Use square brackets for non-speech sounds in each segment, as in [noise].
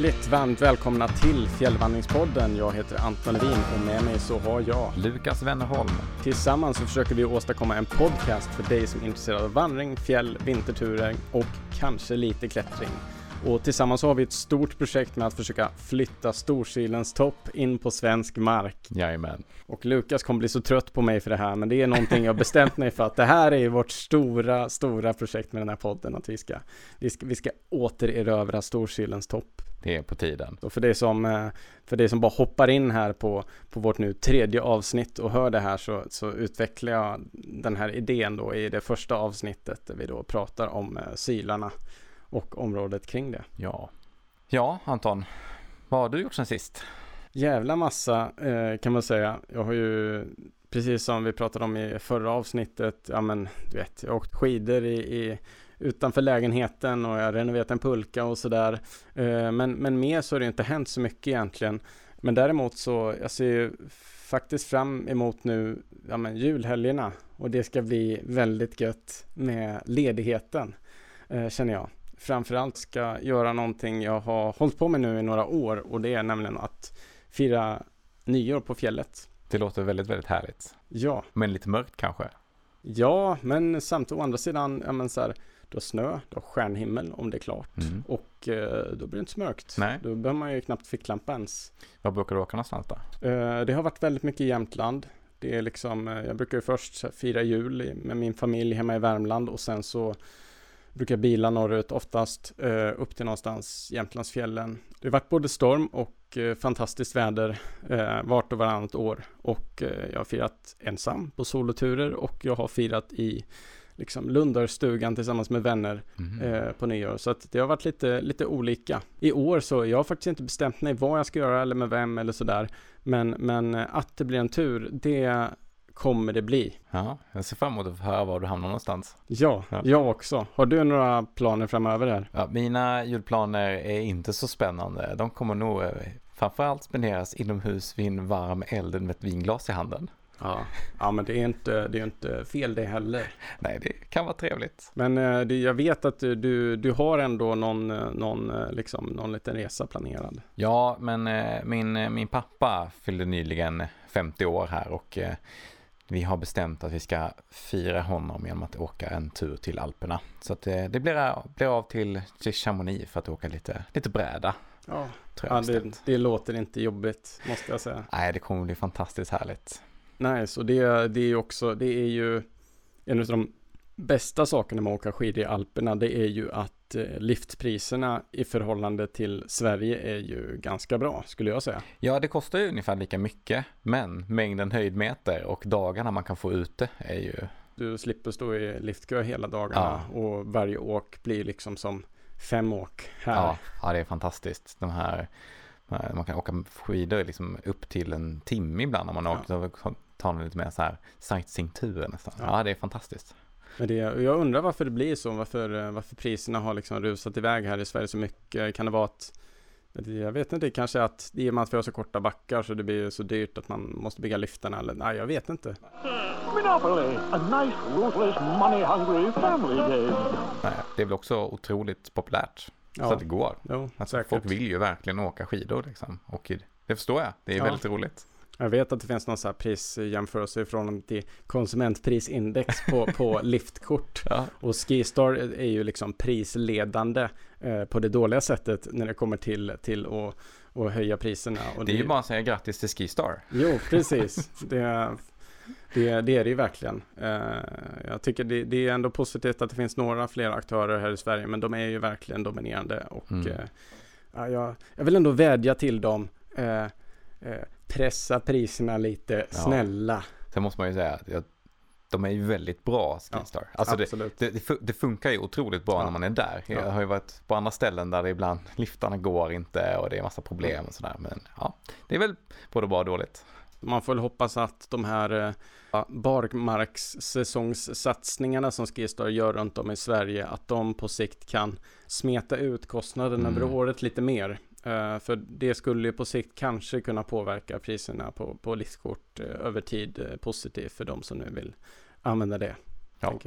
Hjärtligt varmt välkomna till Fjällvandringspodden. Jag heter Anton Levin och med mig så har jag Lukas Wennerholm. Tillsammans så försöker vi åstadkomma en podcast för dig som är intresserad av vandring, fjäll, vinterturer och kanske lite klättring. Och tillsammans har vi ett stort projekt med att försöka flytta Storkilens topp in på svensk mark. Jajamän. Och Lukas kommer bli så trött på mig för det här, men det är någonting jag bestämt mig för att det här är vårt stora, stora projekt med den här podden, att vi ska, vi ska, vi ska återerövra Storkilens topp. Det är på tiden. Och för det som, eh, för det som bara hoppar in här på, på vårt nu tredje avsnitt och hör det här så, så utvecklar jag den här idén då i det första avsnittet där vi då pratar om eh, sylarna och området kring det. Ja. Ja, Anton. Vad har du gjort sen sist? Jävla massa eh, kan man säga. Jag har ju, precis som vi pratade om i förra avsnittet, ja men du vet, jag har åkt skidor i, i utanför lägenheten och jag har renoverat en pulka och sådär. Eh, men, men mer så har det inte hänt så mycket egentligen. Men däremot så, jag ser ju faktiskt fram emot nu, ja men julhelgerna och det ska bli väldigt gött med ledigheten, eh, känner jag framförallt ska göra någonting jag har hållit på med nu i några år och det är nämligen att fira nyår på fjället. Det låter väldigt, väldigt härligt. Ja. Men lite mörkt kanske? Ja, men samt å andra sidan, ja men så här, du har snö, du har stjärnhimmel om det är klart Mm. och eh, då blir det inte så mörkt. Nej. Då behöver man ju knappt ficklampa ens. Var brukar du åka någonstans då? Eh, det har varit väldigt mycket i Jämtland. Det är liksom, eh, jag brukar ju först fira jul med min familj hemma i Värmland och sen så brukar jag bila norrut oftast eh, upp till någonstans Jämtlandsfjällen. Det har varit både storm och eh, fantastiskt väder eh, vart och varannat år och jag har firat ensam på soloturer och jag har firat i liksom Lundarstugan tillsammans med vänner Mhm. eh, på nyår. Så att det har varit lite, lite olika. I år så, jag har faktiskt inte bestämt mig vad jag ska göra eller med vem eller sådär. Men, men eh, att det blir en tur, det kommer det bli. Ja, jag ser fram emot att höra var du hamnar någonstans. Ja, Ja. jag också. Har du några planer framöver här? Ja, mina julplaner är inte så spännande. De kommer nog eh, framförallt spenderas inomhus vid en varm eld med ett vinglas i handen. Ja, ja men det är inte, det är inte fel det heller. Nej, det kan vara trevligt. Men eh, det, jag vet att du, du, har ändå någon, eh, någon, eh, liksom, någon liten resa planerad. Ja, men min, min pappa fyllde nyligen 50 år här och vi har bestämt att vi ska fira honom genom att åka en tur till Alperna. Så eh, det blir, av- blir av till, till Chamonix för att åka lite, lite bräda. Ja, ja det, det låter inte jobbigt måste jag säga. Nej, det kommer bli fantastiskt härligt. Nice, och det, det är också, det är ju en av de bästa sakerna med att åka skidor i Alperna, det är ju att eh, liftpriserna i förhållande till Sverige är ju ganska bra, skulle jag säga. Ja, det kostar ju ungefär lika mycket, men mängden höjdmeter och dagarna man kan få ute är ju Du slipper stå i liftkö hela dagarna och varje åk blir liksom som fem åk här. Ja, ja, det är fantastiskt. De här, man kan åka skidor liksom upp till en timme ibland om man Ja. åkt och tar en lite mer så här sightseeing-tur nästan. Ja. Ja. det är fantastiskt. Men det, jag undrar varför det blir så, varför, eh, varför priserna har liksom rusat iväg här i Sverige så mycket. Kan det vara att jag vet inte, kanske att i och med att vi har så korta backar så det blir så dyrt att man måste bygga liftarna eller nej, jag vet inte. Monopoly, a nice, ruthless, money-hungry family game. Nej, det är väl också otroligt populärt. Så Ja, att det går. jo, Alltså, folk vill ju verkligen åka skidor liksom. Och det förstår jag. Det är Ja. väldigt roligt. Jag vet att det finns någon så här prisjämförelse i förhållande till konsumentprisindex på, [laughs] på liftkort. Ja. Och Skistar är ju liksom prisledande eh, på det dåliga sättet när det kommer till, till att, att höja priserna. Och Det är ju bara att säga grattis till Skistar. Jo, [laughs] precis. Det, det, det är det ju verkligen. Eh, jag tycker det, det är ändå positivt att det finns några fler aktörer här i Sverige, men de är ju verkligen dominerande. Och Mm. eh, ja, jag, jag vill ändå vädja till dem. Eh, pressa priserna lite, Ja. snälla. Sen måste man ju säga att de är ju väldigt bra Skistar. alltså det, det, det, fu- det funkar ju otroligt bra Ja. när man är där. Jag Ja. har ju varit på andra ställen där det ibland liftarna går inte och det är massa problem och sådär. Men ja, det är väl både bra och dåligt. Man får väl hoppas att de här eh, ja, barmarkssäsongssatsningarna som Skistar gör runt om i Sverige, att de på sikt kan smeta ut kostnaden Mm. över året lite mer. Eh, för det skulle ju på sikt kanske kunna påverka priserna på, på liftkort eh, över tid eh, positivt för de som nu vill använda det. Ja.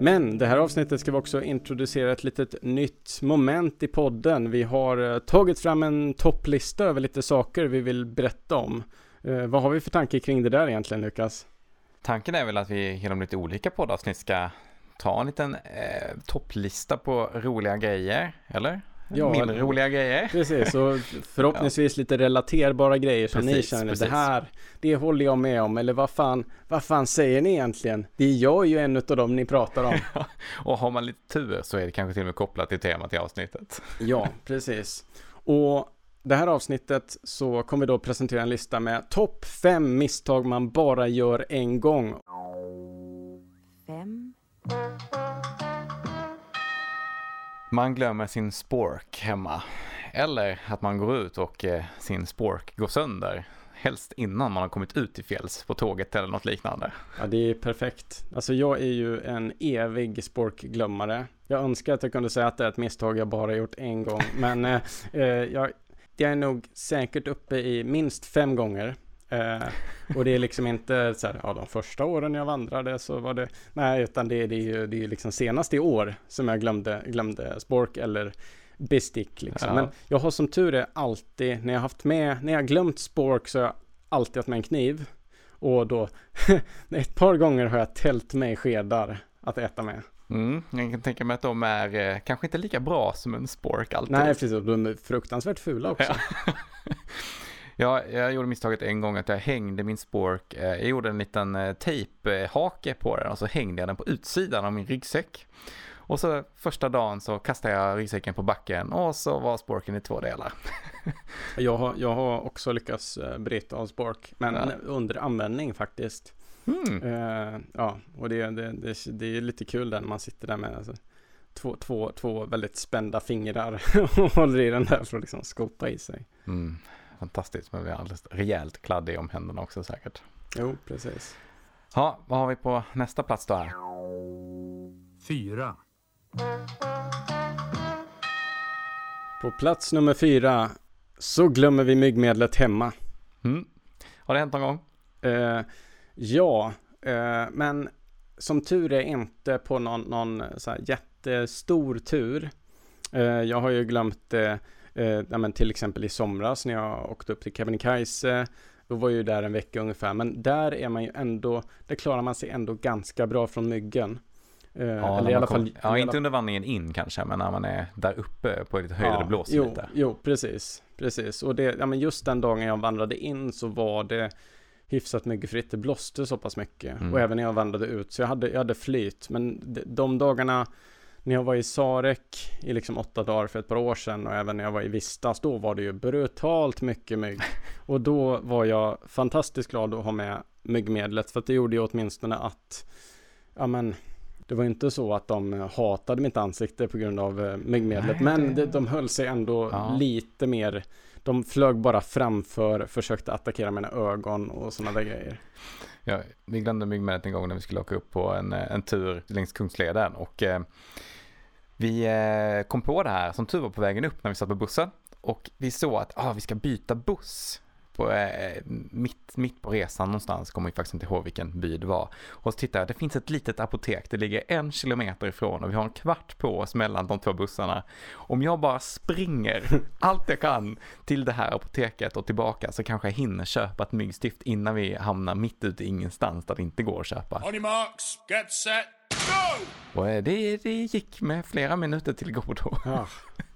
Men det här avsnittet ska vi också introducera ett litet nytt moment i podden. Vi har tagit fram en topplista över lite saker vi vill berätta om. Vad har vi för tanke kring det där egentligen Lukas? Tanken är väl att vi genom lite olika poddavsnitt ska ta en liten eh, topplista på roliga grejer, eller? Ja, Mindre roliga grejer. Precis, och [laughs] förhoppningsvis ja. lite relaterbara grejer som precis, ni känner precis. det här, det håller jag med om. Eller vad fan, vad fan säger ni egentligen? Det är jag ju en av dem ni pratar om. [laughs] och har man lite tur så är det kanske till och med kopplat till temat i avsnittet. ja, precis. Och det här avsnittet så kommer vi då presentera en lista med topp fem misstag man bara gör en gång. Fem. Man glömmer sin spork hemma. Eller att man går ut och eh, sin spork går sönder. Helst innan man har kommit ut till fjälls på tåget eller något liknande. Ja, det är perfekt. Alltså jag är ju en evig sporkglömmare. Jag önskar att jag kunde säga att det är ett misstag jag bara gjort en gång. Men eh, eh jag, jag är nog säkert uppe i minst fem gånger. Eh, och det är liksom inte så här, ja de första åren jag vandrade så var det, nej utan det, det är ju det är liksom senast i år som jag glömde, glömde spork eller bestick liksom. Ja. Men jag har som tur är alltid, när jag haft med, när jag glömt spork så har jag alltid haft med en kniv. Och då, [laughs] ett par gånger har jag tält med skedar att äta med. Mm, jag kan tänka mig att de är eh, kanske inte lika bra som en spork alltid. Nej, precis. De är fruktansvärt fula också. Ja. [laughs] Ja, jag gjorde misstaget en gång att jag hängde min spork. Eh, jag gjorde en liten eh, tejphake på den och så hängde jag den på utsidan av min ryggsäck. Och så första dagen så kastade jag ryggsäcken på backen och så var sporken i två delar. [laughs] jag, har, jag har också lyckats eh, bryta av spork, men ja. under användning faktiskt. Mm. Uh, ja, och det, det, det, det, är lite kul när man sitter där med alltså, två, två, två väldigt spända fingrar [laughs] och håller i den där för att liksom skopa i sig. Mm fantastiskt. Men vi är alldeles rejält kladdig om händerna också säkert. Jo, precis. Ja, vad har vi på nästa plats då här? Fyra. På plats nummer fyra så glömmer vi myggmedlet hemma. Mm. Har det hänt någon gång? Uh, ja, uh, men som tur är inte på någon, någon så jättestor tur. Uh, jag har ju glömt det Eh, ja, till exempel i somras när jag åkte upp till Kebnekaise. Då var jag ju där en vecka ungefär. Men där är man ju ändå, där klarar man sig ändå ganska bra från myggen. Eh, ja, eller i alla kom, fall, ja inte under vandringen in kanske, men när man är där uppe på lite höjd ja, och det blåser jo, lite. Jo, precis. Precis, och det, ja, men just den dagen jag vandrade in så var det hyfsat myggfritt. Det blåste så pass mycket. Mm. Och även när jag vandrade ut. Så jag hade, jag hade flyt. Men de, de dagarna när jag var i Sarek i liksom åtta dagar för ett par år sedan och även när jag var i Vistas, då var det ju brutalt mycket mygg. [laughs] Och då var jag fantastiskt glad att ha med myggmedlet, för att det gjorde ju åtminstone att, ja men, det var inte så att de hatade mitt ansikte på grund av eh, myggmedlet, men de, de höll sig ändå ja. lite mer, de flög bara framför, försökte attackera mina ögon och sådana där grejer. Ja, vi glömde myggmedlet en gång när vi skulle åka upp på en, en tur längs Kungsleden och eh, vi eh, kom på det här som tur var på vägen upp när vi satt på bussen och vi såg att ah, vi ska byta buss. På, eh, mitt, mitt på resan någonstans, kommer jag faktiskt inte ihåg vilken by det var. Och så tittade jag, det finns ett litet apotek, det ligger en kilometer ifrån och vi har en kvart på oss mellan de två bussarna. Om jag bara springer [laughs] allt jag kan till det här apoteket och tillbaka så kanske jag hinner köpa ett myggstift innan vi hamnar mitt ute i ingenstans där det inte går att köpa. On your marks, get set, och eh, det, det gick med flera minuter till godo. Ja,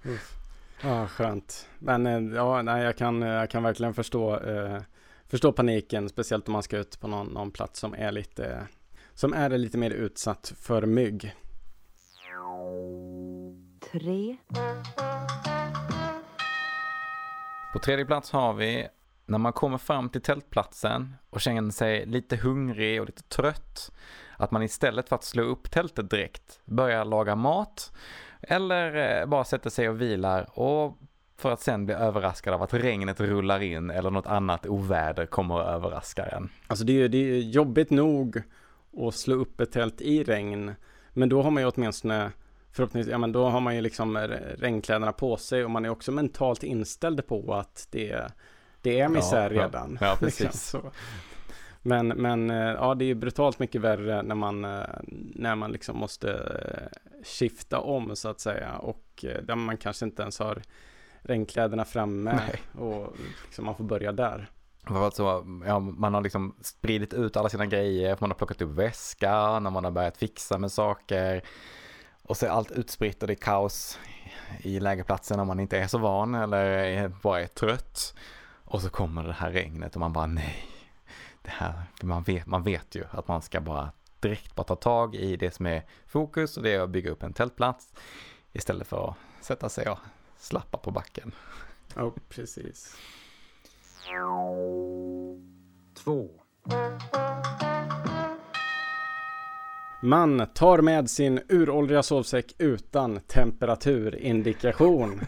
[laughs] ja skönt. Men eh, ja, nej, jag, kan, jag kan verkligen förstå, eh, förstå paniken, speciellt om man ska ut på någon, någon plats som är lite, som är lite mer utsatt för mygg. Tre. På tredje plats har vi när man kommer fram till tältplatsen och känner sig lite hungrig och lite trött att man istället för att slå upp tältet direkt börjar laga mat eller eh, bara sätter sig och vilar och för att sen bli överraskad av att regnet rullar in eller något annat oväder kommer och överraskar en. Alltså det är, det är jobbigt nog att slå upp ett tält i regn. Men då har man ju åtminstone förhoppningsvis, ja men då har man ju liksom regnkläderna på sig och man är också mentalt inställd på att det, det är misär ja, redan. Ja, ja [laughs] precis. liksom, Men, men eh, ja, det är brutalt mycket värre när man, eh, när man liksom måste eh, skifta om så att säga och där man kanske inte ens har regnkläderna framme Nej. och liksom man får börja där. Så, ja, man har liksom spridit ut alla sina grejer, man har plockat upp väskan, när man har börjat fixa med saker. Och så är allt utspritt och det är kaos i lägerplatsen om man inte är så van eller bara är trött. Och så kommer det här regnet och man bara nej. Det här, man, vet, man vet ju att man ska bara direkt bara ta tag i det som är fokus och det är att bygga upp en tältplats istället för att sätta sig och slappa på backen. Ja, precis. Två. Man tar med sin uråldriga sovsäck utan temperaturindikation.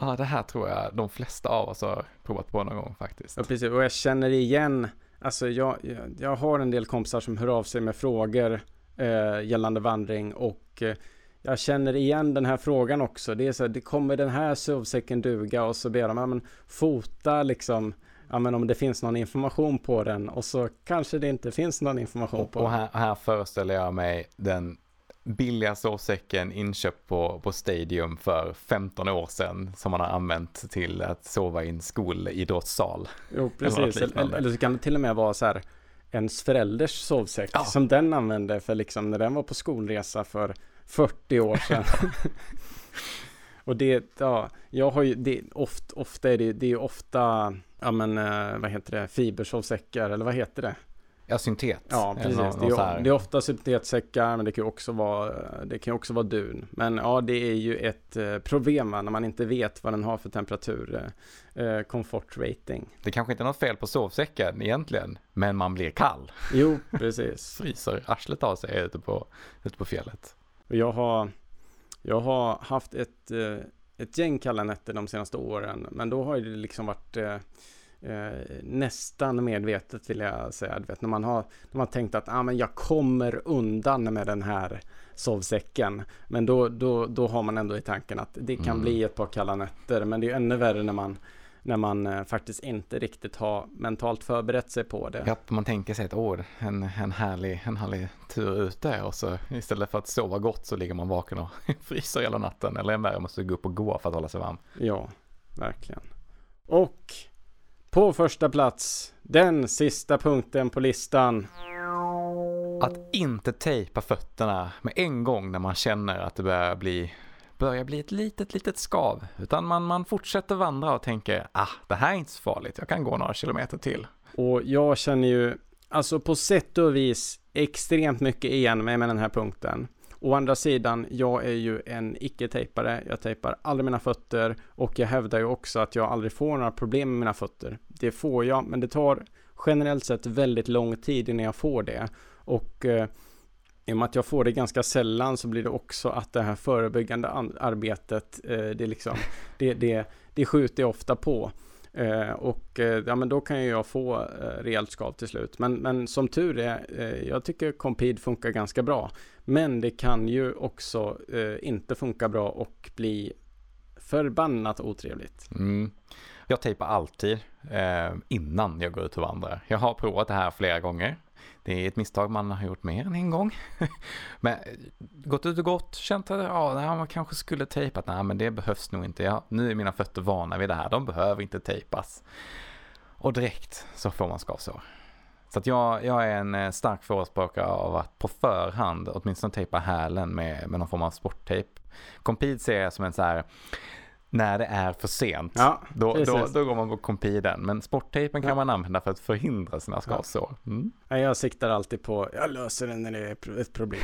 Ja, det här tror jag de flesta av oss har provat på någon gång faktiskt. Ja, precis. Och jag känner igen, alltså jag, jag, jag har en del kompisar som hör av sig med frågor eh, gällande vandring och eh, jag känner igen den här frågan också. Det är så här, det kommer den här sovsäcken duga och så ber de, ja men fota liksom ja men om det finns någon information på den och så kanske det inte finns någon information på och den. Och här, här föreställer jag mig den billiga sovsäcken inköpt på, på Stadium för 15 år sedan som man har använt till att sova i en skolidrottssal. Jo, precis. Eller, eller så kan det till och med vara så här ens förälders sovsäck ja. som den använde för liksom när den var på skolresa för 40 år sedan. [laughs] och det, ja, jag har ju, det, ofta, ofta är det, det är ofta, ja men eh, vad heter det, fibersovsäckar eller vad heter det? Ja, syntet. Ja, precis. Någon, det, är, det är ofta syntetsäckar, men det kan också vara, det kan också vara dun. Men ja, det är ju ett eh, problem när man inte vet vad den har för temperatur, eh, eh, komfort rating. Det kanske inte är något fel på sovsäcken egentligen, men man blir kall. Jo, precis. [laughs] Fryser arslet av sig ute på, ute på fjället. Jag har, jag har haft ett, ett gäng kalla nätter de senaste åren, men då har det liksom varit eh, nästan medvetet vill jag säga. Du vet, när man har, när man tänkt att ah, men jag kommer undan med den här sovsäcken. Men då, då, då har man ändå i tanken att det kan mm. bli ett par kalla nätter. Men det är ännu värre när man när man eh, faktiskt inte riktigt har mentalt förberett sig på det. Ja, man tänker sig ett år, en, en, härlig, en härlig tur ute och så istället för att sova gott så ligger man vaken och [laughs] fryser hela natten eller en värre måste gå upp och gå för att hålla sig varm. Ja, verkligen. Och på första plats, den sista punkten på listan. Att inte tejpa fötterna med en gång när man känner att det börjar bli, börjar bli ett litet, litet skav. Utan man, man fortsätter vandra och tänker, ah, det här är inte så farligt, jag kan gå några kilometer till. Och jag känner ju, alltså på sätt och vis extremt mycket igen mig med den här punkten. Å andra sidan, jag är ju en icke-tejpare. Jag tejpar aldrig mina fötter och jag hävdar ju också att jag aldrig får några problem med mina fötter. Det får jag, men det tar generellt sett väldigt lång tid innan jag får det. Och eh, i och med att jag får det ganska sällan så blir det också att det här förebyggande arbetet, eh, det, liksom, [laughs] det, det, det skjuter jag ofta på. Eh, och eh, ja, men då kan ju jag få eh, rejält skav till slut. Men, men som tur är, eh, jag tycker Compede funkar ganska bra. Men det kan ju också eh, inte funka bra och bli förbannat otrevligt. Mm. Jag tejpar alltid eh, innan jag går ut och vandrar. Jag har provat det här flera gånger. Det är ett misstag man har gjort mer än en gång. [laughs] men eh, gått ut och gått, känt att ja, man kanske skulle tejpat. Nej, men det behövs nog inte. Ja, nu är mina fötter vana vid det här. De behöver inte tejpas. Och direkt så får man skavsår. Så att jag, jag är en eh, stark förespråkare av att på förhand åtminstone tejpa hälen med, med någon form av sporttejp. Compede ser jag som en så här när det är för sent. Ja, då, då, då, går man på kompiden. Men sporttejpen kan ja. man använda för att förhindra sina skavsår. Mm. Ja, jag siktar alltid på, jag löser det när det är ett problem.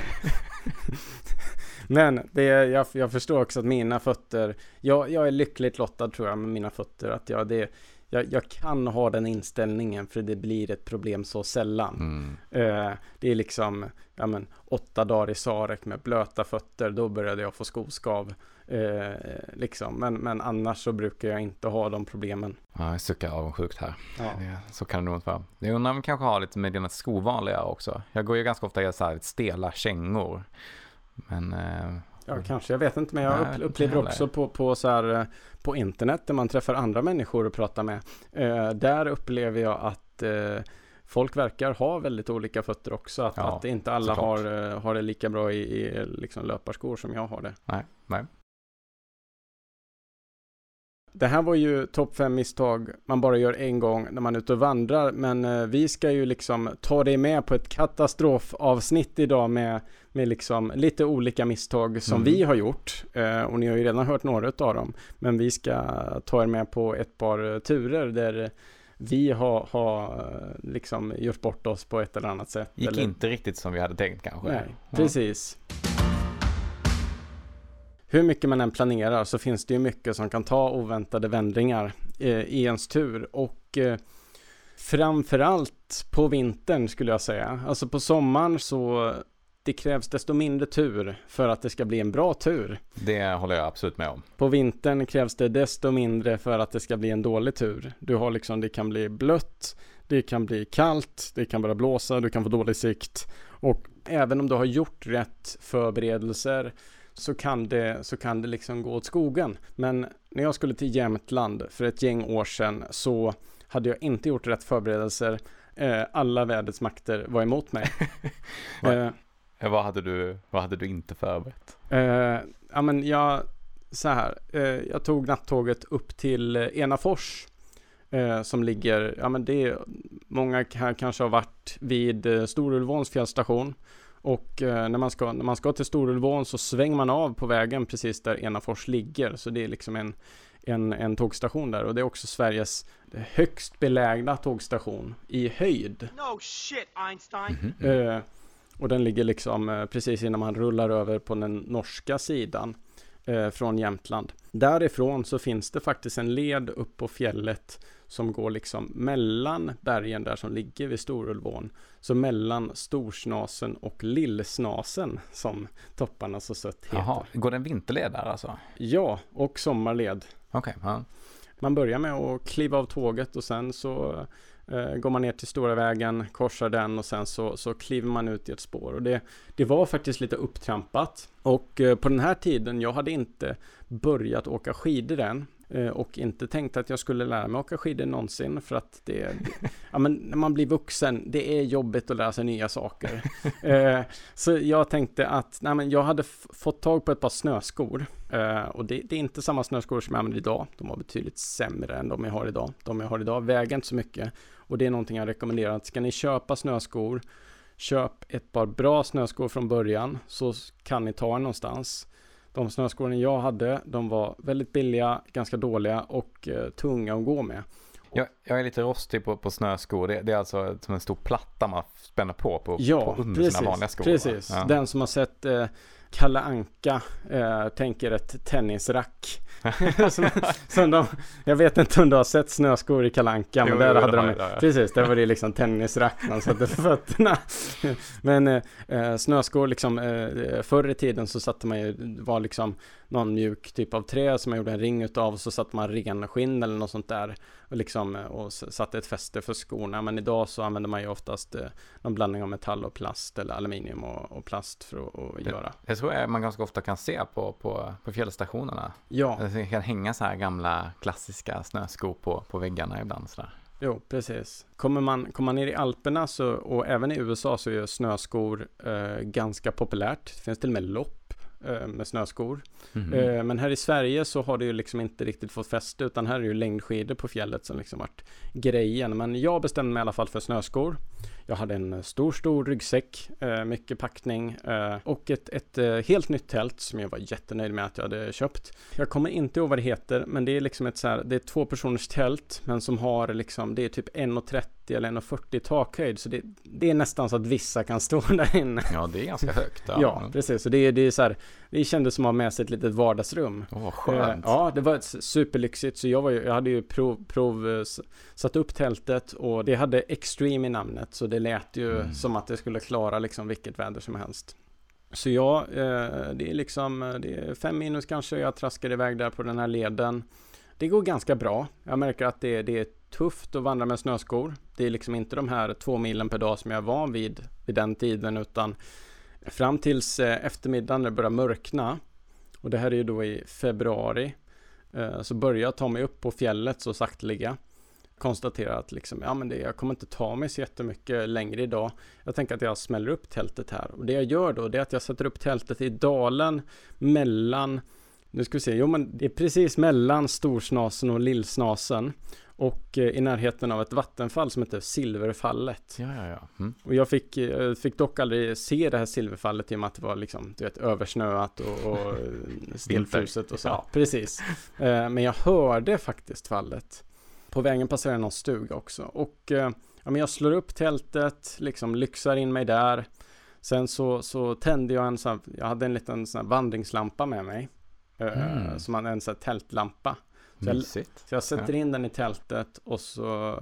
[laughs] Men det, jag, jag förstår också att mina fötter, jag, jag är lyckligt lottad tror jag med mina fötter. Att jag, det, jag, jag, kan ha den inställningen för det blir ett problem så sällan. Mm. Eh, det är liksom, ja men, åtta dagar i Sarek med blöta fötter, då började jag få skoskav. Eh, liksom. men, men annars så brukar jag inte ha de problemen. Ja, jag suckar avundsjukt här. Ja. så kan det nog inte vara. Jag undrar om vi kanske har lite med dina skovanliga också. Jag går ju ganska ofta i så här stela kängor. Men eh, Ja, kanske. Jag vet inte. Men jag Nej, upplever också på, på, så här, eh, på internet där man träffar andra människor och pratar med. Eh, där upplever jag att eh, folk verkar ha väldigt olika fötter också. Att, Ja, att inte alla såklart. har, eh, har det lika bra i, i liksom löparskor som jag har det. Nej, nej. Det här var ju topp fem misstag man bara gör en gång när man är ute och vandrar. Men eh, vi ska ju liksom ta dig med på ett katastrofavsnitt idag med, med liksom lite olika misstag som Mm. vi har gjort. Eh, och ni har ju redan hört några av dem. Men vi ska ta er med på ett par turer där vi har, har eh, liksom gjort bort oss på ett eller annat sätt. Gick eller... inte riktigt som vi hade tänkt kanske. Nej, Ja. precis. Hur mycket man än planerar så finns det ju mycket som kan ta oväntade vändningar eh, i ens tur och eh, framförallt på vintern skulle jag säga. Alltså på sommaren så det krävs desto mindre tur för att det ska bli en bra tur. Det håller jag absolut med om. På vintern krävs det desto mindre för att det ska bli en dålig tur. Du har liksom, det kan bli blött, det kan bli kallt, det kan börja blåsa, du kan få dålig sikt. Och även om du har gjort rätt förberedelser så kan det, så kan det liksom gå åt skogen. Men när jag skulle till Jämtland för ett gäng år sedan så hade jag inte gjort rätt förberedelser. Eh, alla vädrets makter var emot mig. [laughs] eh, Eh, Vad hade du, vad hade du inte förberett? Eh, ja men jag, så här, eh, jag tog nattåget upp till eh, Enafors. Eh, som ligger, ja men det är, många här kanske har varit vid eh, Storulvåns fjällstation. Och eh, när, man ska, när man ska till Storulvån så svänger man av på vägen precis där Enafors ligger. Så det är liksom en, en, en tågstation där. Och det är också Sveriges högst belägna tågstation i höjd. No shit, Einstein. Mhm. Eh, och den ligger liksom eh, precis innan man rullar över på den norska sidan eh, från Jämtland. Därifrån så finns det faktiskt en led upp på fjället som går liksom mellan bergen där som ligger vid Storulvån. Så mellan Storsnasen och Lillsnasen som topparna så sött heter. Jaha, går en vinterled där alltså? Ja, och sommarled. Okej, ja. Man börjar med att kliva av tåget och sen så går man ner till stora vägen, korsar den och sen så, så kliver man ut i ett spår. Och det, det var faktiskt lite upptrampat. Och eh, på den här tiden, jag hade inte börjat åka skidor än. eh, Och inte tänkt att jag skulle lära mig åka skidor någonsin för att det, det [laughs] ja men när man blir vuxen, det är jobbigt att lära sig nya saker. [laughs] Eh, Så jag tänkte att, nej men jag hade fått tag på ett par snöskor. Eh, Och det, det är inte samma snöskor som jag använder idag. De var betydligt sämre än de jag har idag. De jag har idag väger inte så mycket. Och det är någonting jag rekommenderar. Att ska ni köpa snöskor, köp ett par bra snöskor från början. Så kan ni ta er någonstans. De snöskorna jag hade, de var väldigt billiga, ganska dåliga och eh, tunga att gå med. Jag, jag är lite rostig på, på snöskor. Det, det är alltså som en stor platta man spänner på på, Ja, på under precis. sina vanliga skor. precis. Ja. Den som har sett eh, Kalle Anka eh, tänker ett tennisrack. [laughs] som, de, jag vet inte om du har sett snöskor i Kalle Anka, men Jo, där jo, hade det de, det jag. precis, där var det liksom tennisrack man satte för fötterna. [laughs] men eh, eh, snöskor liksom, eh, förr i tiden så satte man ju, det var liksom någon mjuk typ av trä som man gjorde en ring utav och så satte man renskinn eller något sånt där och liksom eh, och satte ett fäste för skorna. Men idag så använder man ju oftast eh, någon blandning av metall och plast eller aluminium och, och plast för att, att göra. Det tror jag man ganska ofta kan se på, på, på fjällstationerna. Ja, Det kan hänga så här gamla klassiska snöskor på, på väggarna ibland sådär. jo, precis. Kommer man, kommer man ner i Alperna så, och även i USA så är snöskor eh, ganska populärt. Det finns till och med lopp eh, med snöskor. Mhm. Eh, men här i Sverige så har det ju liksom inte riktigt fått fäste utan här är ju längdskidor på fjället som liksom varit grejen. Men jag bestämde mig i alla fall för snöskor. Jag hade en eh, stor, stor ryggsäck, eh, mycket packning eh, och ett, ett helt nytt tält som jag var jättenöjd med att jag hade köpt. Jag kommer inte ihåg vad det heter, men det är liksom ett så här, det är två personers tält, men som har liksom, det är typ 1,30 eller 1,40 takhöjd, så det, det är nästan så att vissa kan [laughs] stå där inne. Ja, det är ganska högt. Ja, precis. Så det, är- det är så här, det kändes som att ha med sig ett litet vardagsrum. Åh, skönt. Ja, det var ett superlyxigt. Så jag, var ju, jag hade ju prov, prov satt upp tältet och det hade Extreme i namnet. Så det lät ju Mm. som att det skulle klara liksom vilket väder som helst. Så ja, eh, det är liksom eh, det är fem minus kanske. Jag traskar iväg där på den här leden. Det går ganska bra. Jag märker att det, det är tufft att vandra med snöskor. Det är liksom inte de här två milen per dag som jag var vid vid den tiden utan fram tills eh, eftermiddagen när det börjar mörkna och det här är ju då i februari så börjar jag ta mig upp på fjället så sakteliga konstaterar att liksom, ja men det, jag kommer inte ta mig så jättemycket längre idag. Jag tänker att jag smäller upp tältet här. Och det jag gör då, det är att jag sätter upp tältet i dalen mellan, nu ska vi se, jo men det är precis mellan Storsnasen och Lillsnasen. Och eh, i närheten av ett vattenfall som heter Silverfallet. Ja, ja, ja. Mm. Och jag fick, eh, fick dock aldrig se det här silverfallet i och med att det var liksom, du vet, översnöat och, och [laughs] stelfruset och så. Ja. Precis. Eh, Men jag hörde faktiskt fallet. På vägen passerade någon stuga också. Och eh, ja, men jag slår upp tältet, liksom lyxar in mig där. Sen så, så tände jag en sån här, jag hade en liten sån här vandringslampa med mig. Eh, Mm. Som man, en sån här tältlampa. Så jag- så jag sätter in den i tältet och så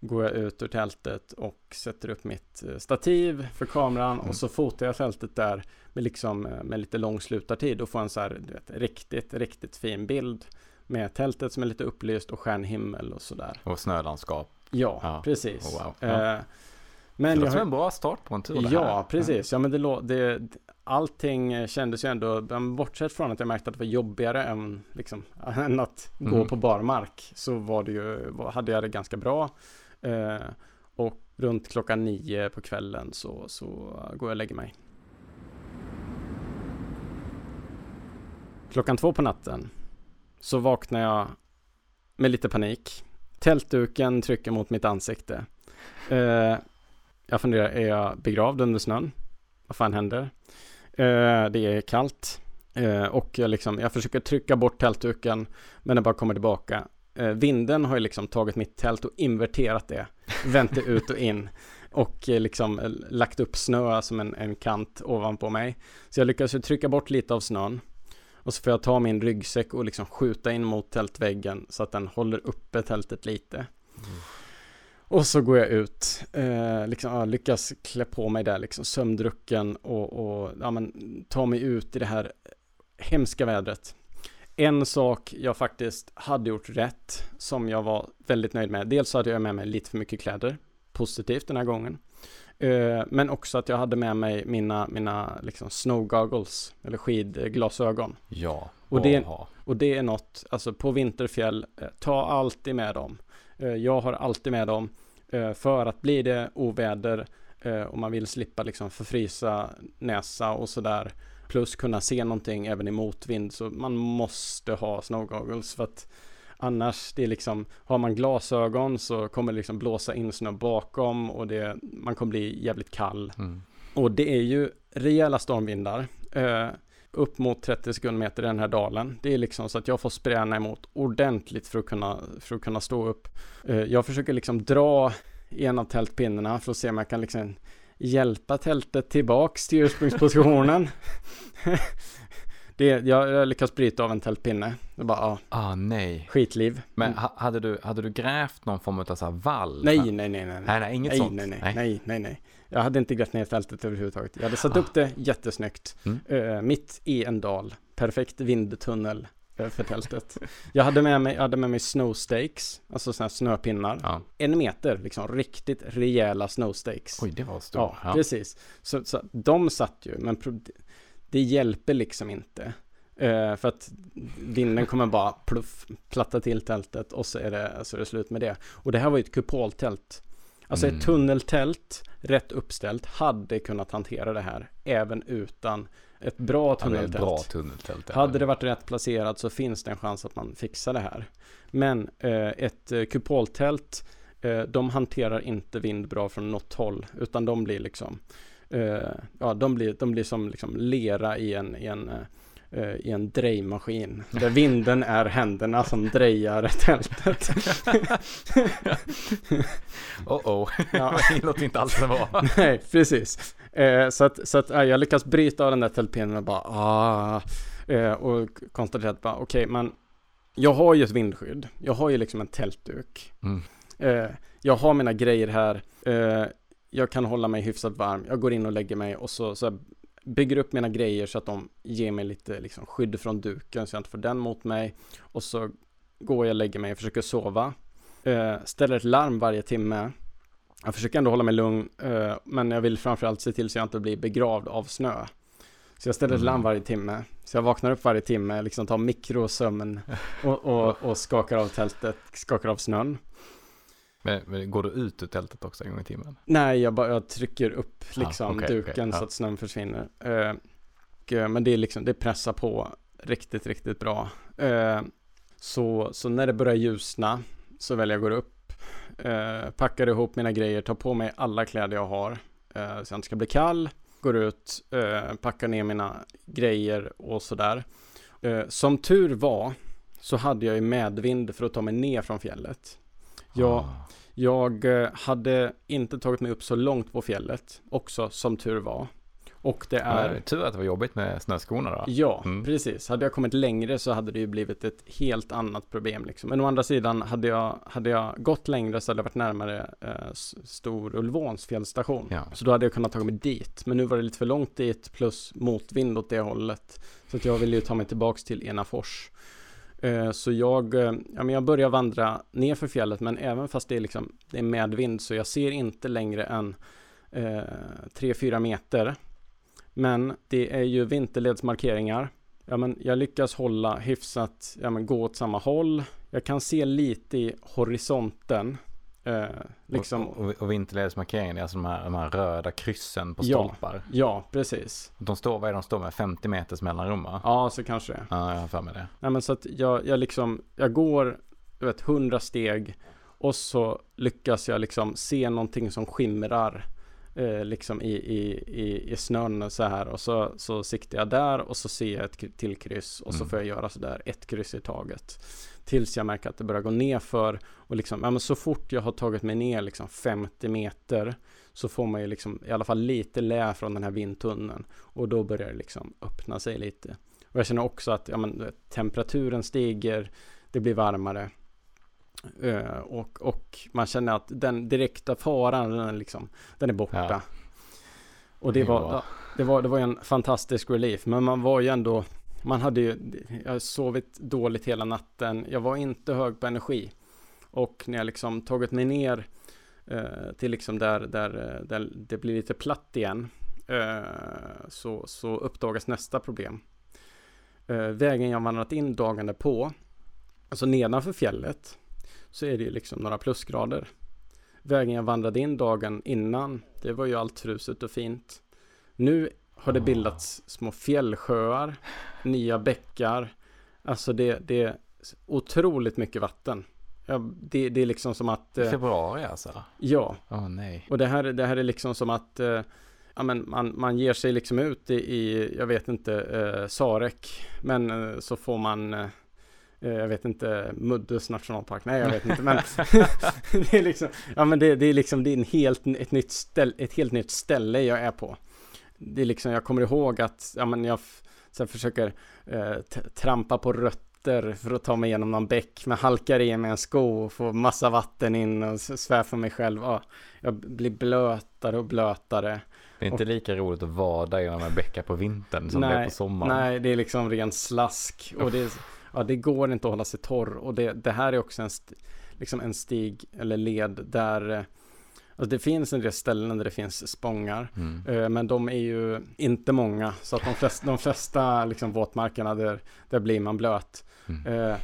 går jag ut ur tältet och sätter upp mitt eh, stativ för kameran Mm. och så fotar jag fältet där med, liksom, med lite lång slutartid och får en så här, vet, riktigt, riktigt fin bild med tältet som är lite upplyst och stjärnhimmel och sådär. Och snölandskap. Ja, Ja. precis. Oh, wow. Ja. Eh, Det men låter jag som en bra start på en tur det Ja, här. precis. Ja, men det, det, allting kändes ju ändå, bortsett från att jag märkte att det var jobbigare än, liksom, [laughs] än att gå Mm. på barmark, så var det ju, hade jag det ganska bra. Eh, och runt klockan nio på kvällen så, så går jag och lägger mig. Klockan två på natten så vaknar jag med lite panik. Tältduken trycker mot mitt ansikte. Eh, jag funderar, är jag begravd under snön? Vad fan händer? Eh, det är kallt. Eh, och jag, liksom, jag försöker trycka bort tältduken, men den bara kommer tillbaka. Eh, vinden har ju liksom tagit mitt tält och inverterat det. Vänt det ut och in. Och eh, liksom eh, lagt upp snö som en, en kant ovanpå mig. Så jag lyckas ju trycka bort lite av snön. Och så får jag ta min ryggsäck och liksom skjuta in mot tältväggen så att den håller uppe tältet lite. Och så går jag ut, eh, liksom, ja, lyckas klä på mig där liksom sömndrucken och, och ja, men, ta mig ut i det här hemska vädret. En sak jag faktiskt hade gjort rätt som jag var väldigt nöjd med. Dels så hade jag med mig lite för mycket kläder, positivt den här gången. Eh, men också att jag hade med mig mina, mina liksom snow goggles, eller skidglasögon. Ja, Och det- aha. Och det är något, alltså på vinterfjäll, eh, ta alltid med dem. Eh, jag har alltid med dem för att blir det oväder och man vill slippa liksom förfrysa näsa och sådär. Plus kunna se någonting även i motvind så man måste ha snow goggles för att annars det är liksom har man glasögon så kommer det liksom blåsa in snö bakom och det man kommer bli jävligt kall. Mm. Och det är ju rejäla stormvindar. Eh, upp mot 30 sekundmeter i den här dalen. Det är liksom så att jag får spräna emot ordentligt för att kunna, för att kunna stå upp. Eh, jag försöker liksom dra en av tältpinnarna för att se om jag kan liksom hjälpa tältet tillbaks till ursprungspositionen. [laughs] [laughs] det, jag, jag lyckas bryta av en tältpinne. Det bara, ja, Ah, nej. skitliv. Men ha, hade, du, hade du grävt någon form av så här vall? Nej, nej, nej, nej. Nej, nej, inget nej, sånt. Nej, nej, nej, nej, nej. Jag hade inte grävt ner fältet överhuvudtaget. Jag hade satt upp det jättesnyggt. Mm. Eh, mitt i en dal. Perfekt vindtunnel eh, för tältet. Jag hade med mig, jag hade med mig snowstakes, alltså sådana här snöpinnar. Ja. En meter, liksom riktigt rejäla snowstakes. Oj, det var stort. ja, Ja. precis. Så, så de satt ju, men det hjälper liksom inte. Eh, för att vinden kommer bara pluff, platta till tältet och så är, det, så är det slut med det. Och det här var ju ett kupoltält. Alltså Mm. ett tunneltält, rätt uppställt, hade kunnat hantera det här även utan ett bra tunneltält. ett bra tunneltält. Hade det varit rätt placerat så finns det en chans att man fixar det här. Men eh, ett eh, kupoltält, de hanterar inte vind bra från något håll, utan de blir liksom, ja, de blir, de blir som liksom lera i en, i en, eh, i en drejmaskin. Där vinden är händerna som drejar tältet. [laughs] Oh oh, Ja. [laughs] det låter inte alls som var. [laughs] Nej, precis. Eh, så att, så att ja, jag lyckas bryta av den där tältpinnen och bara ah, eh, och konstatera att bara okej, men jag har ju ett vindskydd. Jag har ju liksom en tältduk. Mm. Eh, jag har mina grejer här. Jag kan hålla mig hyfsat varm. Jag går in och lägger mig och så, så bygger upp mina grejer så att de ger mig lite liksom, skydd från duken så jag inte får den mot mig. Och så går jag och lägger mig och försöker sova. Eh, ställer ett larm varje timme. Jag försöker ändå hålla mig lugn, eh, men jag vill framförallt se till så jag inte blir begravd av snö. Så jag ställer ett Mm. larm varje timme. Så jag vaknar upp varje timme, liksom tar mikrosömn och, och, och skakar av tältet, skakar av snön. Men, men går du ut ur tältet också en gång i timmen? Nej, jag bara jag trycker upp Ah, liksom okej, duken okej, ja. så att snön försvinner. Och, eh, men det är liksom, det pressar på riktigt, riktigt bra. Eh, så, så när det börjar ljusna så väljer jag att gå upp, eh, packar ihop mina grejer, tar på mig alla kläder jag har så jag inte ska bli kall, går ut, packar ner mina grejer och sådär. Som tur var så hade jag ju medvind för att ta mig ner från fjället. Jag, Ah. jag eh, hade inte tagit mig upp så långt på fjället, också som tur var. Och det är... är... tur att det var jobbigt med snöskorna då. Ja, Mm. precis. Hade jag kommit längre så hade det ju blivit ett helt annat problem liksom. Men å andra sidan, hade jag, hade jag gått längre så hade jag varit närmare eh, Stor-Ulvåns fjällstation. Ja. Så då hade jag kunnat ta mig dit. Men nu var det lite för långt dit plus motvind åt det hållet. Så att jag ville ju ta mig tillbaks till Enafors. Eh, så jag, eh, ja, men jag börjar vandra ner för fjället men även fast det är, liksom, det är medvind så jag ser inte längre än eh, 3-4 meter. Men det är ju vinterledsmarkeringar. Ja, men jag lyckas hålla hyfsat, ja, men gå åt samma håll. Jag kan se lite i horisonten. Eh, liksom, Och, och, och vinterledsmarkeringen är alltså de här, de här röda kryssen på Ja. stolpar. ja, precis. De står, vad är de står med? 50 meters mellanrum va? Ja, så kanske det. Ja, jag har för mig det. Nej men så att jag, jag liksom, jag går, du vet, hundra steg och så lyckas jag liksom se någonting som skimrar eh, liksom i, i, i, i snön så här och så, så siktar jag där och så ser jag ett till kryss och så Mm. får jag göra så där ett kryss i taget tills jag märker att det börjar gå ner för och liksom, ja men så fort jag har tagit mig ner liksom 50 meter så får man ju liksom i alla fall lite lä från den här vindtunneln och då börjar det liksom öppna sig lite. Och jag känner också att ja, men, temperaturen stiger, det blir varmare. Eh, och, och man känner att den direkta faran, den är, liksom, den är borta. Ja. Och det var, ja, det, var, det var en fantastisk relief. Men man var ju ändå, man hade ju, jag har sovit dåligt hela natten. Jag var inte hög på energi. Och när jag liksom tagit mig ner eh, till liksom där, där, eh, där det blir lite platt igen. Eh, så, så uppdagas nästa problem. Eh, vägen jag vandrat in dagen på, alltså nedanför fjället, så är det ju liksom några plusgrader. Vägen jag vandrade in dagen innan, det var ju allt fruset och fint. Nu har det Ah. bildats små fjällsjöar, nya bäckar. Alltså det, det är otroligt mycket vatten. Ja, det, det är liksom som att... eh, Februari alltså? Ja, Åh nej. och det här, det här är liksom som att eh, ja, men man, man ger sig liksom ut i, i jag vet inte, eh, Sarek. Men eh, så får man, eh, jag vet inte, Muddes nationalpark. Nej, jag vet inte. Men [laughs] [laughs] det är liksom, ja men det, det är liksom, det är en helt, ett, nytt ställ, ett helt nytt ställe jag är på. Det är liksom, jag kommer ihåg att, ja men jag så här försöker eh, trampa på rötter för att ta mig igenom någon bäck, men halkar i med en sko och får massa vatten in och svär för mig själv. Ja, jag blir blötare och blötare. Det är inte lika roligt att vada genom en bäcka på vintern som det är på sommaren. Nej, det är liksom ren slask. Och det, är- ja, det går inte att hålla sig torr. Och det, det här är också en, st, liksom en stig eller led där eh, alltså det finns en del ställen där det finns spångar. Mm. Eh, Men de är ju inte många. Så att de flesta, de flesta liksom våtmarkerna där, där blir man blöt. Mm. Eh,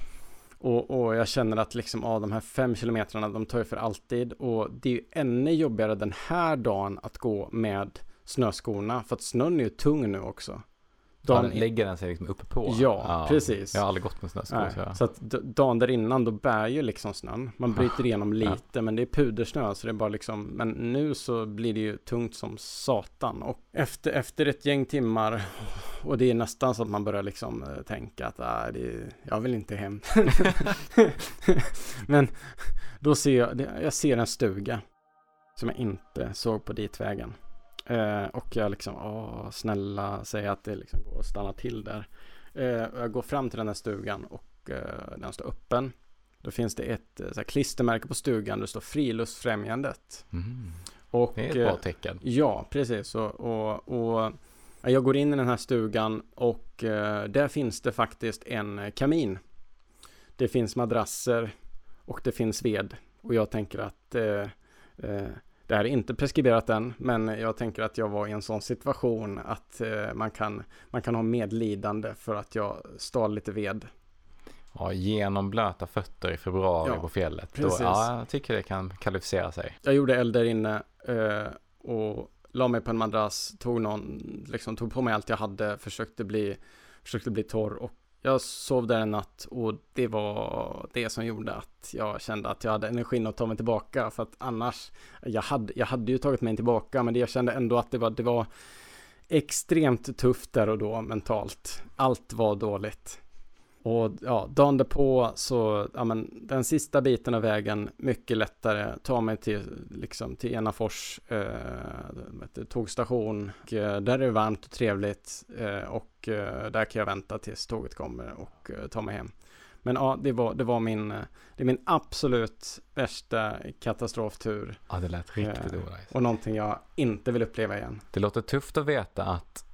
och, och jag känner att liksom, ja, de här fem kilometrarna, de tar ju för alltid. Och det är ju ännu jobbigare den här dagen att gå med snöskorna. För att snön är ju tung nu också. Ja, Dagen, den- lägger den sig liksom uppe på? Ja, precis. Jag har aldrig gått med snöskor så så att dagen där innan då bär ju liksom snön. Man bryter igenom lite men det är pudersnö så det är bara liksom. Men nu så blir det ju tungt som satan. Och efter, efter ett gäng timmar [laughs] och det är nästan så att man börjar liksom eh, tänka att ah, det, jag vill inte hem. [laughs] men då ser jag, jag ser en stuga som jag inte såg på ditvägen. Eh, och jag liksom, åh, snälla, säg att det liksom går att stanna till där. Eh, jag går fram till den här stugan och eh, den står öppen. Då finns det ett eh, så här, klistermärke på stugan, det står Friluftsfrämjandet. Mm. Och, Det är ett eh, bra tecken. Ja, precis. Och, och, och ja, jag går in i den här stugan och eh, där finns det faktiskt en eh, kamin. Det finns madrasser och det finns ved. Och jag tänker att eh, eh, det här är inte preskriberat än, men jag tänker att jag var i en sån situation att eh, man, kan, man kan ha medlidande för att jag stal lite ved. ja, genomblöta fötter i februari Ja, på fjället. Då, ja, jag tycker det kan kvalificera sig. Jag gjorde eld där inne eh, och la mig på en madrass, tog någon, liksom tog på mig allt jag hade, försökte bli, försökte bli torr och jag sov där en natt och det var det som gjorde att jag kände att jag hade energin att ta mig tillbaka för att annars, jag hade, jag hade ju tagit mig tillbaka men jag kände ändå att det var, det var extremt tufft där och då mentalt. Allt var dåligt. Och ja, dagen därpå så, ja men den sista biten av vägen, mycket lättare, ta mig till, liksom till Enafors eh, tågstation. Och, eh, där är det varmt och trevligt eh, och eh, där kan jag vänta tills tåget kommer och eh, ta mig hem. Men ja, det var, det var min, eh, det är min absolut värsta katastroftur Ja, det lät riktigt Eh, orätt. och någonting jag inte vill uppleva igen. Det låter tufft att veta att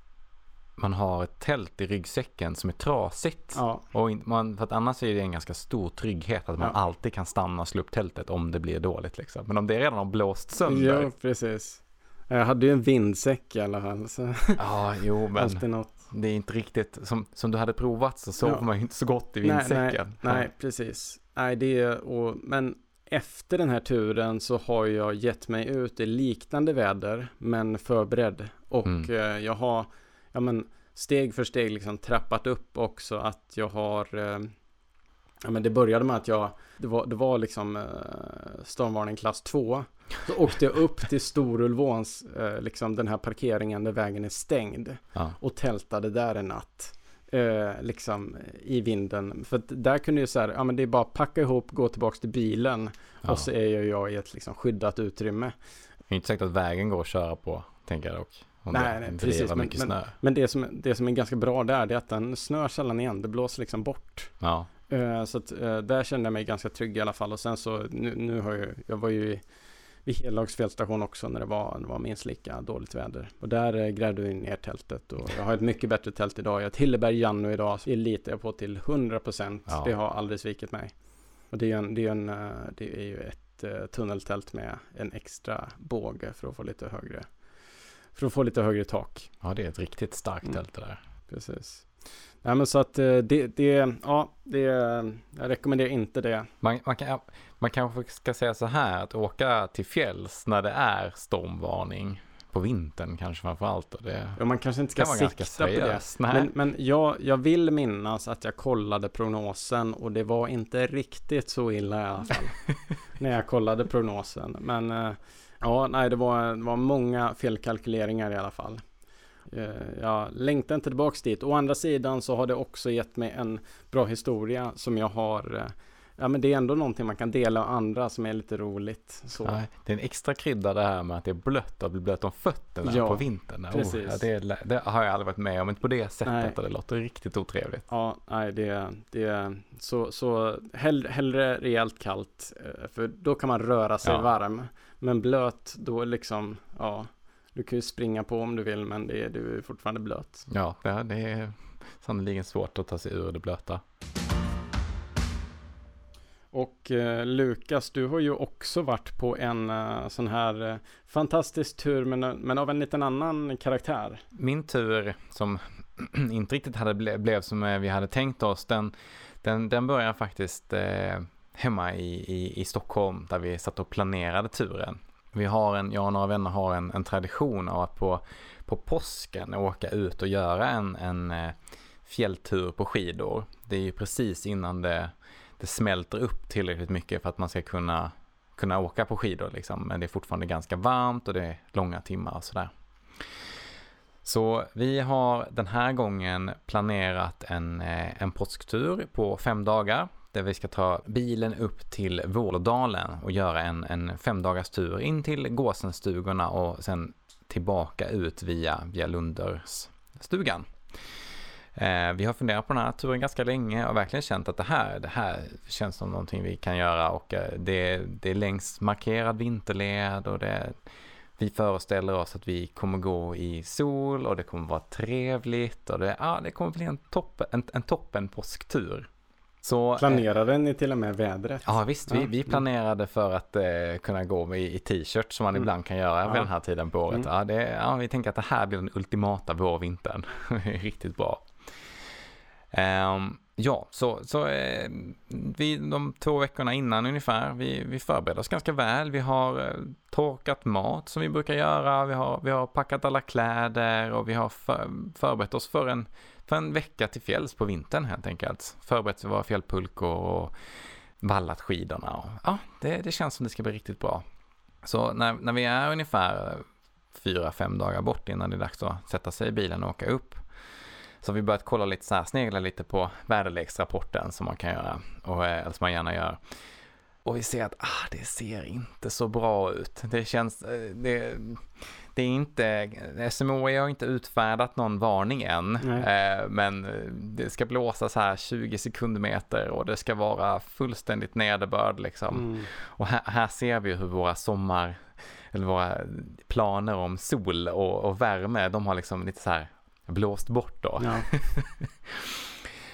man har ett tält i ryggsäcken som är trasigt. Ja, Och man, för att annars är det en ganska stor trygghet att man Ja. alltid kan stanna och slå upp tältet om det blir dåligt liksom. Men om det redan har blåst sönder. ja precis. Jag hade ju en vindsäck i alla fall, så [laughs] Ja, jo [laughs] men det är inte riktigt som, som du hade provat så sov Ja. man ju inte så gott i Nej, vindsäcken. Nej, nej, precis. Nej, det är och, men efter den här turen så har jag gett mig ut i liknande väder, men förberedd. Och Mm. eh, jag har, ja men steg för steg liksom trappat upp också att jag har, eh, ja men det började med att jag, det var, det var liksom eh, stormvarning klass 2. Så åkte jag upp till Storulvåns, eh, liksom den här parkeringen där vägen är stängd Ja. och tältade där en natt. Eh, liksom i vinden. För att där kunde ju så här, ja men det är bara packa ihop, gå tillbaks till bilen Ja. och så är jag i ett liksom skyddat utrymme. Det är inte säkert att vägen går att köra på, tänker jag dock. Om Nej, det nej, precis, men- men-. Men det som, det som är ganska bra där det är att den snör sällan igen, det blåser liksom bort. Ja, Eh, så att eh, där kände jag mig ganska trygg i alla fall och sen så nu, nu har jag, jag var ju i, vid Helags fältstation också när det var, det var minst lika dåligt väder. Och där eh, grävde vi ner tältet och jag har ett mycket bättre tält idag. Jag har ett Hilleberg Janno idag, det litar jag på till 100%. Ja. Det har aldrig svikit mig. Och det är, en, det är, en, det är ju ett eh, tunneltält med en extra båge för att få lite högre, för att få lite högre tak. ja det är ett riktigt starkt Mm. tält det där. Precis. Nej men så att eh, det, det, ja, det, jag rekommenderar inte det. Man, man, kan, man kanske ska säga så här att åka till fjälls när det är stormvarning på vintern kanske framför allt. Och det Ja, man kanske inte ska kan sikta på det. Nej. Men, men jag, jag vill minnas att jag kollade prognosen och det var inte riktigt så illa i alla fall. [laughs] när jag kollade prognosen. Men eh, ja, nej, det var, det var många felkalkyleringar i alla fall. Eh, jag längtar inte tillbaks dit. Å andra sidan så har det också gett mig en bra historia som jag har. Eh, Ja, men det är ändå någonting man kan dela med andra som är lite roligt. Så. Nej, det är en extra krydda det här med att det är blött och blir blött om fötterna Ja, på vintern. Oh, precis. ja, det, är- det har jag aldrig varit med om, inte på det sättet Nej. det låter riktigt otrevligt. Ja, nej, det, det så, så hell, hellre rejält kallt, eh, för då kan man röra sig Ja. varm. Men blöt, då liksom, ja, du kan ju springa på om du vill, men det, är- du är fortfarande blöt. Ja, det, det är sannoliken svårt att ta sig ur det blöta. Och eh, Lukas, du har ju också varit på en eh, sån här eh, fantastisk tur, men, eh, men av en liten annan karaktär. Min tur som [clears throat] inte riktigt hade ble, blev som eh, vi hade tänkt oss, den, den, den börjar faktiskt eh, hemma i, i, i Stockholm där vi satt och planerade turen. Vi har en, jag och några vänner har en, en tradition av att på, på påsken åka ut och göra en, en eh, fjälltur på skidor. Det är ju precis innan det, det smälter upp tillräckligt mycket för att man ska kunna, kunna åka på skidor liksom. Men det är fortfarande ganska varmt och det är långa timmar och sådär. Så vi har den här gången planerat en, eh, en påsktur på fem dagar. Där vi ska ta bilen upp till Vålådalen och göra en, en femdagars tur in till Gåsenstugorna och sen tillbaka ut via, via Lundersstugan. Eh, vi har funderat på den här turen ganska länge och verkligen känt att det här, det här känns som någonting vi kan göra och eh, det, det är längs markerad vinterled och det, vi föreställer oss att vi kommer gå i sol och det kommer vara trevligt och det, ja, det kommer bli en toppen, en, en toppen påsktur. Så, eh, Planerade ni till och med vädret? Ja visst, vi, vi planerade för att eh, kunna gå i, i t-shirt som man Mm. ibland kan göra vid Ja. den här tiden på året. Mm. Ja, det, ja, vi tänker att det här blir den ultimata vårvintern. [laughs] Riktigt bra. Um, ja, så, så eh, vi, de två veckorna innan ungefär, vi, vi förbereder oss ganska väl. Vi har eh, torkat mat som vi brukar göra, vi har, vi har packat alla kläder och vi har för, förberett oss för en, för en vecka till fjälls på vintern helt enkelt. Förberett våra fjällpulkor och vallat skidorna. Och, ja, det, det känns som det ska bli riktigt bra. Så när, när vi är ungefär fyra, fem dagar bort innan det är dags att sätta sig i bilen och åka upp så vi börjat kolla lite så här, snegla lite på väderleksrapporten som man kan göra, och, eh, eller som man gärna gör. Och vi ser att ah, det ser inte så bra ut. Det känns, eh, det, det är inte, SMHI har inte utfärdat någon varning än, eh, men det ska blåsa så här 20 sekundmeter och det ska vara fullständigt nederbörd liksom. Mm. Och här, här, ser vi hur våra sommar, eller våra planer om sol och, och värme, de har liksom lite så här blåst bort då. Ja. [laughs]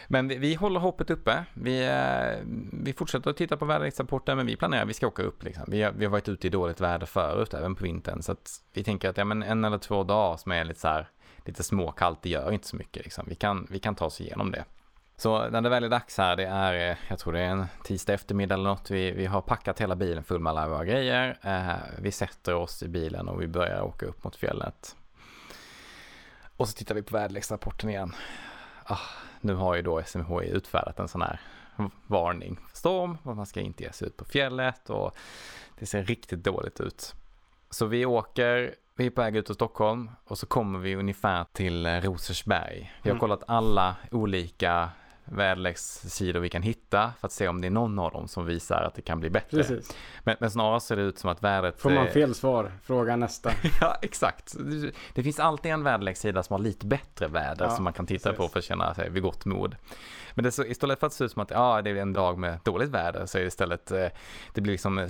men vi, vi, håller hoppet uppe. Vi, eh, vi fortsätter att titta på väderleksrapporten men vi planerar, vi ska åka upp liksom. Vi har, vi har varit ute i dåligt väder förut, även på vintern. Så att vi tänker att ja, men en eller två dagar som är lite så här, lite småkallt, det gör inte så mycket liksom. Vi kan, vi kan ta oss igenom det. Så när det väl är dags här, det är, eh, jag tror det är en tisdag eftermiddag eller något, vi, vi har packat hela bilen full med alla våra grejer. Eh, vi sätter oss i bilen och vi börjar åka upp mot fjället. Och så tittar vi på väderleksrapporten igen. Ah, nu har ju då SMHI utfärdat en sån här varning för storm och man ska inte ge sig ut på fjället och det ser riktigt dåligt ut. Så vi åker, vi är på väg ut ur Stockholm och så kommer vi ungefär till Rosersberg. Vi har mm. kollat alla olika väderlekssidor vi kan hitta för att se om det är någon av dem som visar att det kan bli bättre. Men, men snarare ser det ut som att vädret... Får man fel svar, fråga nästa. [laughs] ja, exakt. Det finns alltid en väderlekssida som har lite bättre väder ja, som man kan titta precis. på för att känna sig vid gott mod. Men det så, istället för att det ser ut som att ja, det är en dag med dåligt väder så är det istället, eh, det blir liksom eh,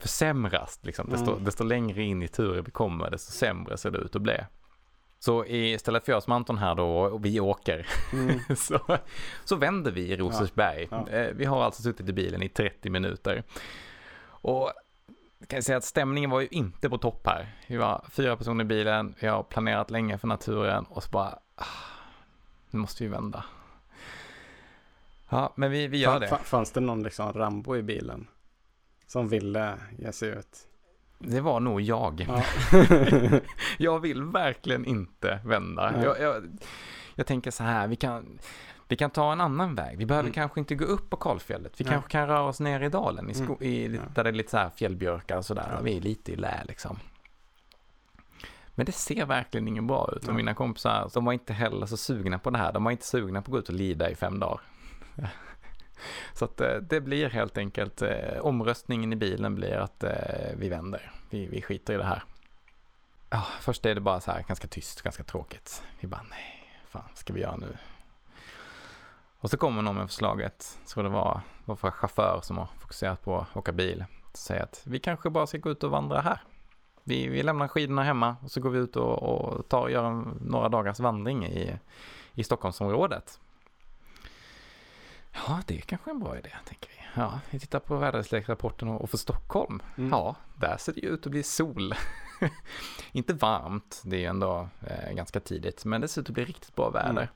försämras. Liksom. Mm. Desto, desto längre in i turen vi kommer, desto sämre ser det ut att bli. Så istället för jag som Anton här då, och vi åker, mm. [laughs] så, så vänder vi i Rosersberg. Ja, ja. Eh, vi har alltså suttit i bilen i 30 minuter. Och jag kan säga att stämningen var ju inte på topp här. Vi var fyra personer i bilen, vi har planerat länge för naturen och så bara, ah, nu måste vi vända. Ja, men vi, vi gör det. Fanns det någon liksom Rambo i bilen? Som ville ge sig ut? Det var nog jag. Ja. [laughs] jag vill verkligen inte vända. Jag, jag, jag, tänker så här, vi kan, vi kan ta en annan väg. Vi behöver mm. kanske inte gå upp på kalfjället. Vi ja. kanske kan röra oss ner i dalen, i, sko- mm. i där det är lite så här fjällbjörkar och sådär. Och vi är lite i lä liksom. Men det ser verkligen ingen bra ut. Och mina kompisar, de var inte heller så sugna på det här. De var inte sugna på att gå ut och lida i fem dagar. Så att eh, det blir helt enkelt, eh, omröstningen i bilen blir att eh, vi vänder. Vi, vi skiter i det här. Ja, först är det bara så här ganska tyst, ganska tråkigt. Vi bara nej, fan ska vi göra nu? Och så kommer någon med förslaget, så det var vår chaufför som har fokuserat på att åka bil, säger att vi kanske bara ska gå ut och vandra här. Vi, vi lämnar skidorna hemma och så går vi ut och, och tar, gör en, några dagars vandring i, i Stockholmsområdet. Ja, det är kanske en bra idé, tänker vi. Ja, vi tittar på väderleksrapporten och för Stockholm. Mm. Ja, där ser det ju ut att bli sol. [laughs] Inte varmt, det är ju ändå eh, ganska tidigt, men det ser ut att bli riktigt bra väder. Mm.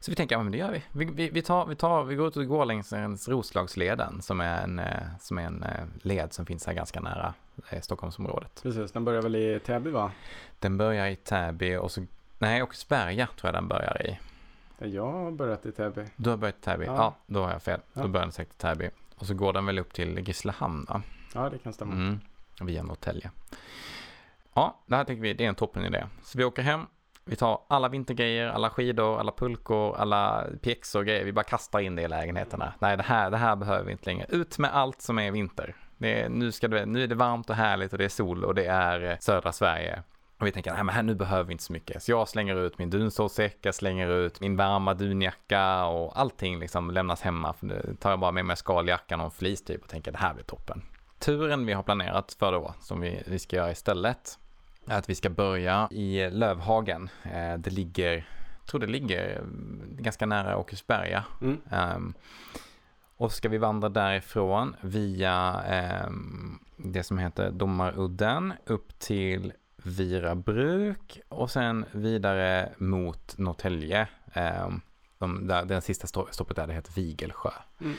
Så vi tänker, ja men det gör vi. Vi, vi, vi, tar, vi, tar, vi går ut och går längs Roslagsleden som är en, eh, som är en eh, led som finns här ganska nära eh, Stockholmsområdet. Precis, den börjar väl i Täby va? Den börjar i Täby och så, nej, Åkersberga tror jag den börjar i. Jag har börjat i Täby. Du har börjat i Täby? Ja. ja, då har jag fel. Ja. Då börjar den säkert i Täby. Och så går den väl upp till Grisslehamn va? Ja, det kan stämma. Mm, via Norrtälje. Ja, det här tänker vi, det är en toppen idé. Så vi åker hem, vi tar alla vintergrejer, alla skidor, alla pulkor, alla pjäxor och grejer. Vi bara kastar in det i lägenheterna. Nej, det här, det här behöver vi inte längre. Ut med allt som är vinter. Är, nu, ska det, nu är det varmt och härligt och det är sol och det är södra Sverige. Och vi tänker, nej men här, nu behöver vi inte så mycket. Så jag slänger ut min dunsålsäck, jag slänger ut min varma dunjacka och allting liksom lämnas hemma. För nu tar jag bara med mig skaljackan och en fleece typ och tänker det här blir toppen. Turen vi har planerat för då, som vi, vi ska göra istället, är att vi ska börja i Lövhagen. Eh, det ligger, jag tror det ligger mm, ganska nära Åkersberga. Mm. Um, och ska vi vandra därifrån via um, det som heter Domarudden upp till Vira bruk och sen vidare mot Norrtälje. Um, De, där, den sista sto- stoppet där det heter Vigelsjö. Mm.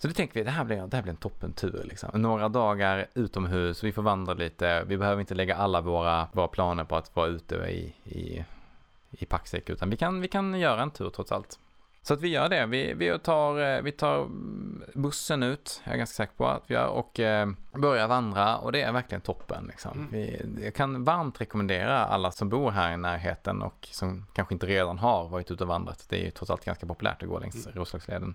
Så det tänker vi, det här blir, det här blir en toppentur liksom. Några dagar utomhus, vi får vandra lite. Vi behöver inte lägga alla våra, våra planer på att vara ute i, i, i packsäck, utan vi kan, vi kan göra en tur trots allt. Så att vi gör det. Vi, vi, tar, eh, vi tar bussen ut, jag är ganska säker på att vi gör, och eh, börjar vandra och det är verkligen toppen. Liksom. Mm. Vi, jag kan varmt rekommendera alla som bor här i närheten och som kanske inte redan har varit ute och vandrat. Det är ju trots allt ganska populärt att gå längs Mm. Roslagsleden.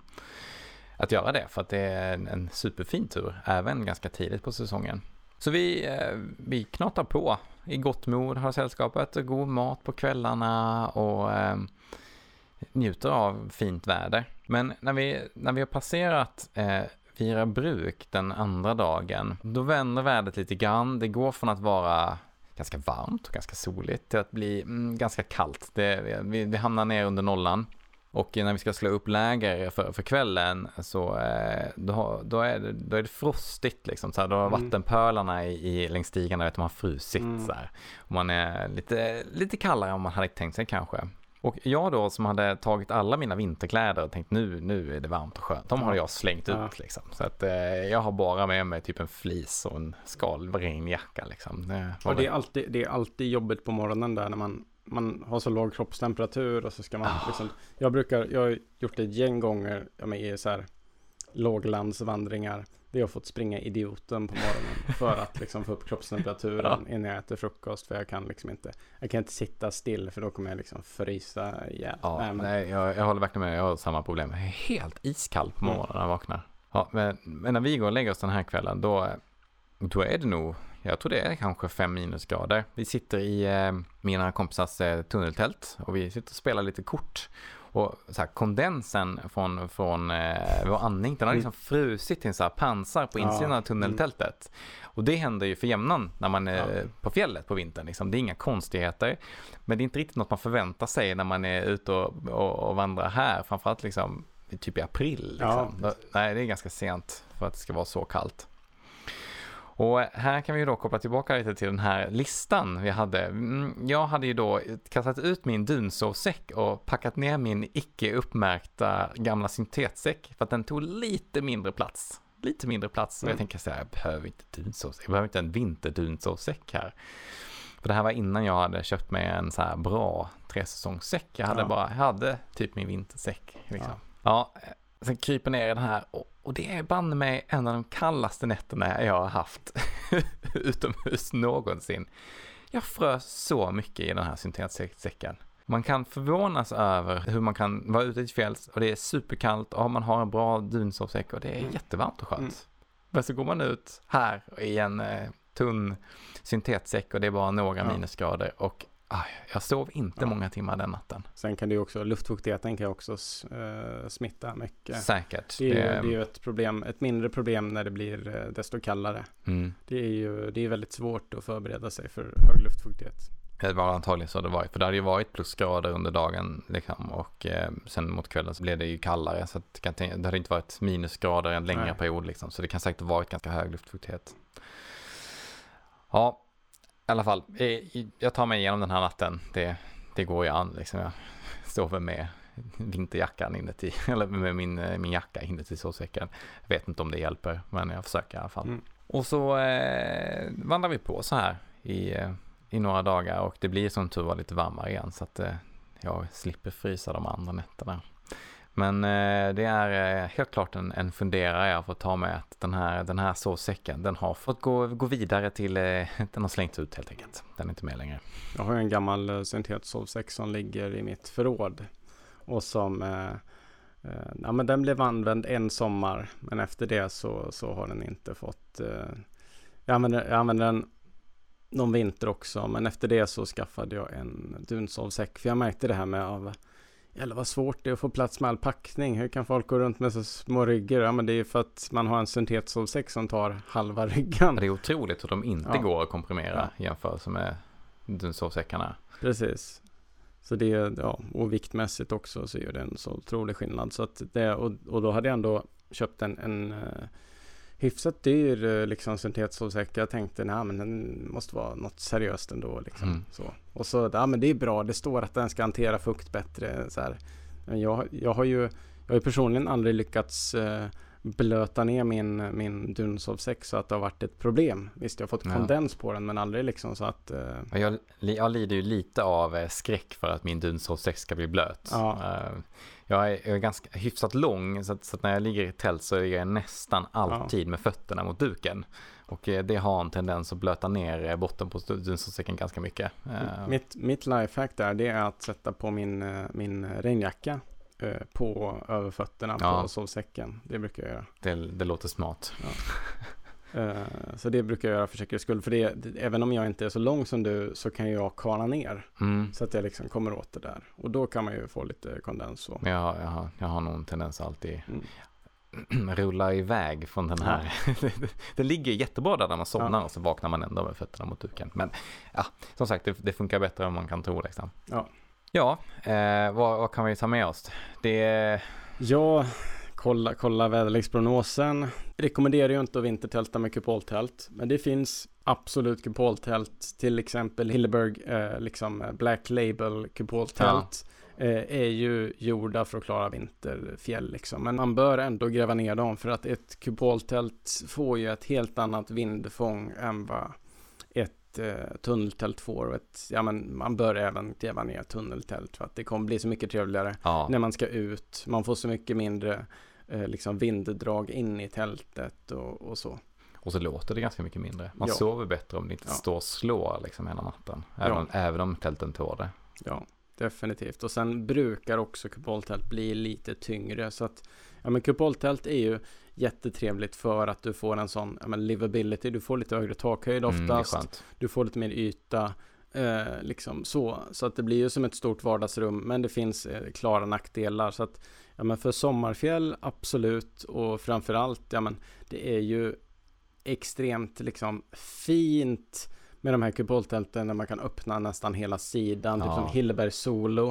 Att göra det, för att det är en, en superfin tur, även ganska tidigt på säsongen. Så vi, eh, vi knatar på i gott mod, har sällskapet, och god mat på kvällarna och eh, njuter av fint väder. Men när vi, när vi har passerat eh, Vira bruk den andra dagen, då vänder vädret lite grann. Det går från att vara ganska varmt och ganska soligt till att bli mm, ganska kallt. Det, vi, vi hamnar ner under nollan. Och när vi ska slå upp läger för, för kvällen så eh, då, då, är det, då är det frostigt liksom. Så här, då har Mm. vattenpölarna i, i, längs stigarna vet, de har frusit Mm. så här. Och man är lite, lite kallare än man hade tänkt sig kanske. Och jag då som hade tagit alla mina vinterkläder och tänkt nu, nu är det varmt och skönt. De har Ja. jag slängt Ja. ut liksom. Så att eh, jag har bara med mig typ en flis och en skalregnjacka liksom. Det Och det är, alltid, det är alltid jobbigt på morgonen där när man, man har så låg kroppstemperatur och så ska man Ah. liksom, Jag brukar, jag har gjort det ett gäng gånger ja, men i så här låglandsvandringar. Det har jag fått springa idioten på morgonen för att liksom få upp kroppstemperaturen [laughs] innan jag äter frukost. För jag kan liksom inte, jag kan inte sitta still för då kommer jag liksom frysa ihjäl. Ja, Nej, men- nej, jag, jag håller verkligen med. Jag har samma problem. Jag är helt iskall på Mm. morgonen när jag vaknar. Ja, men, men när vi går och lägger oss den här kvällen, då, då är det nog, jag tror det är kanske fem minusgrader. Vi sitter i eh, mina kompisars eh, tunneltält och vi sitter och spelar lite kort. Och så här, kondensen från, från eh, vår andning, den har liksom frusit till en så här pansar på Ja, insidan av tunneltältet. Och det händer ju för jämnan när man är Ja. på fjället på vintern. Liksom. Det är inga konstigheter. Men det är inte riktigt något man förväntar sig när man är ute och, och, och vandrar här. Framförallt liksom typ i april. Liksom. Ja. Nej, det är ganska sent för att det ska vara så kallt. Och här kan vi ju då koppla tillbaka lite till den här listan vi hade. Mm, Jag hade ju då kastat ut min dunsovsäck och packat ner min icke uppmärkta gamla syntetsäck för att den tog lite mindre plats. Lite mindre plats. Och jag Mm. tänker så här, jag behöver inte dunsovsäck. Jag behöver inte en vinterdunsovsäck här. För det här var innan jag hade köpt mig en så här bra tresäsongssäck. Jag hade Ja. bara, jag hade typ min vintersäck. Liksom. Ja. ja, sen kryper ner i den här och, och det är banne mig en av de kallaste nätterna jag har haft [laughs] utomhus någonsin. Jag frös så mycket i den här syntetsäcken. Man kan förvånas över hur man kan vara ute i fjälls och det är superkallt och man har en bra dunsovsäck och det är Mm. jättevarmt och skönt. Mm. Men så går man ut här i en eh, tunn syntetsäck och det är bara några Ja. minusgrader och aj, jag sov inte Ja. många timmar den natten. Sen kan det ju också, luftfuktigheten kan ju också eh, smitta mycket. Säkert. Det är, ju, det är ju ett problem, ett mindre problem när det blir eh, desto kallare. mm. Det är ju det är väldigt svårt att förbereda sig för hög luftfuktighet. Det var antagligen så det varit, för det hade ju varit plusgrader under dagen liksom, och eh, sen mot kvällen så blev det ju kallare så att det, det hade inte varit minusgrader en längre Nej. period liksom, så det kan säkert ha varit ganska hög luftfuktighet. Ja, i alla fall, jag tar mig igenom den här natten, det, det går ju an liksom, jag sover med vinterjackan inuti, [laughs] eller med min, min jacka inuti sovsäcken. Jag vet inte om det hjälper, men jag försöker i alla fall. Mm. Och så eh, vandrar vi på så här i, eh, i några dagar och det blir som tur var lite varmare igen så att eh, jag slipper frysa de andra nätterna. Men eh, det är eh, helt klart en, en funderare jag får ta med att den här, den här sovsäcken den har fått gå, gå vidare till, eh, [laughs] den har slängts ut helt enkelt. Den är inte med längre. Jag har en gammal eh, syntetsovsäck som ligger i mitt förråd. Och som, eh, eh, ja men den blev använd en sommar. Men efter det så, så har den inte fått, eh, jag använde, jag använder den någon vinter också. Men efter det så skaffade jag en dunsovsäck. För jag märkte det här med av, eller vad svårt det är att få plats med all packning. Hur kan folk gå runt med så små ryggar? Ja men det är ju för att man har en syntetsovsäck som tar halva ryggan. Det är otroligt hur de inte Ja. går att komprimera i jämförelse med sovsäckarna. Precis. Så det, är- ja, och viktmässigt också så gör det en så otrolig skillnad. Så att det, och, och då hade jag ändå köpt en, en uh, hyfsat dyr uh, liksom syntetsovsäck. Jag tänkte, nej men den måste vara något seriöst ändå liksom. Mm. Så. Och så, ja men det är bra, det står att den ska hantera fukt bättre. Så här. Men jag, jag har ju, jag har personligen aldrig lyckats eh, blöta ner min, min Dunsov 6 så att det har varit ett problem. Visst, jag har fått Ja. kondens på den men aldrig liksom så att... Eh, Jag, jag lider ju lite av eh, skräck för att min Dunsov 6 ska bli blöt. Ja. Eh, Jag är, jag är ganska hyfsat lång så att, så att när jag ligger i tält så ligger jag nästan alltid med fötterna mot duken. Och eh, det har en tendens att blöta ner eh, botten på Dunsov-säcken ganska mycket. Eh, mitt, mitt lifehack där det är att sätta på min, min regnjacka på överfötterna Ja. på sovsäcken. Det brukar jag göra. det, det låter smart. [laughs] Eh, Så det brukar jag göra för säkerhets skull. För det, även om jag inte är så lång som du så kan jag kvala ner. Mm. Så att jag liksom kommer åt det där. Och då kan man ju få lite kondens så. Men jag, har- jag, har, nog en tendens alltid Mm. [clears throat] rulla iväg från den här. [laughs] det ligger jättebra där när man somnar Ja. och så vaknar man ändå med fötterna mot duken. Men ja, som sagt, det, det funkar bättre än man kan tro liksom. Ja. Ja, eh, vad, vad kan vi ta med oss? Det Ja, kolla, kolla väderleksprognosen. Rekommenderar ju inte att vintertälta med kupoltält. Men det finns absolut kupoltält. Till exempel Hilleberg, eh, liksom eh, Black Label kupoltält. Eh, är ju gjorda för att klara vinterfjäll liksom. Men man bör ändå gräva ner dem för att ett kupoltält får ju ett helt annat vindfång än vad ett eh, tunneltält får. Och ett, ja, men man bör även gräva ner tunneltält för att det kommer bli så mycket trevligare ja, när man ska ut. Man får så mycket mindre eh, liksom vinddrag in i tältet och, och så. och så låter det ganska mycket mindre. Man Ja. sover bättre om det inte Ja. står och slår liksom hela natten. Även, Ja. om, även om tälten tål det. Ja, definitivt. Och sen brukar också kupoltält bli lite tyngre. Så att, ja men kupoltält är ju jättetrevligt för att du får en sån, ja men livability. Du får lite högre takhöjd Mm, oftast. skönt. du får lite mer yta. Eh, liksom så. Så att det blir ju som ett stort vardagsrum. Men det finns eh, klara nackdelar. Så att, ja men för sommarfjäll, absolut. Och framförallt, ja men det är ju extremt liksom fint med de här kupoltälten där man kan öppna nästan hela sidan. Typ Ja. som Hilleberg Solo.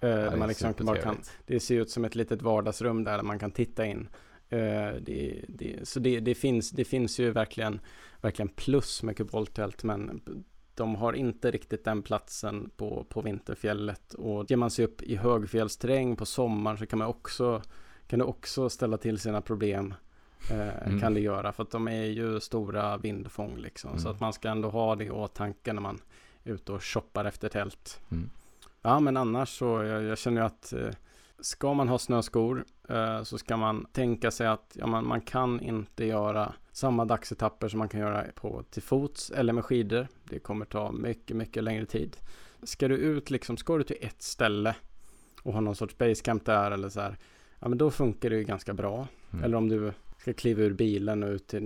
Eh, Ja, där man liksom bara kan, det ser ut som ett litet vardagsrum där man kan titta in. Eh, det, det, så det, det, finns, det finns ju verkligen, verkligen plus med kupoltält men de har inte riktigt den platsen på, på vinterfjället. Och ger man sig upp i högfjällsterräng på sommaren så kan man också kan det också ställa till sina problem. Eh, Mm. Kan det göra för att de är ju stora vindfång liksom. Så Mm. att man ska ändå ha det i åtanke när man är ute och shoppar efter tält. Mm. Ja men annars så jag, jag känner ju att eh, ska man ha snöskor eh, så ska man tänka sig att ja, man, man kan inte göra samma dagsetapper som man kan göra på till fots eller med skidor. Det kommer ta mycket, mycket längre tid. Ska du ut liksom, ska du till ett ställe och ha någon sorts basecamp där eller så här, ja men då funkar det ju ganska bra. Mm. Eller om du ska kliva ur bilen och ut till,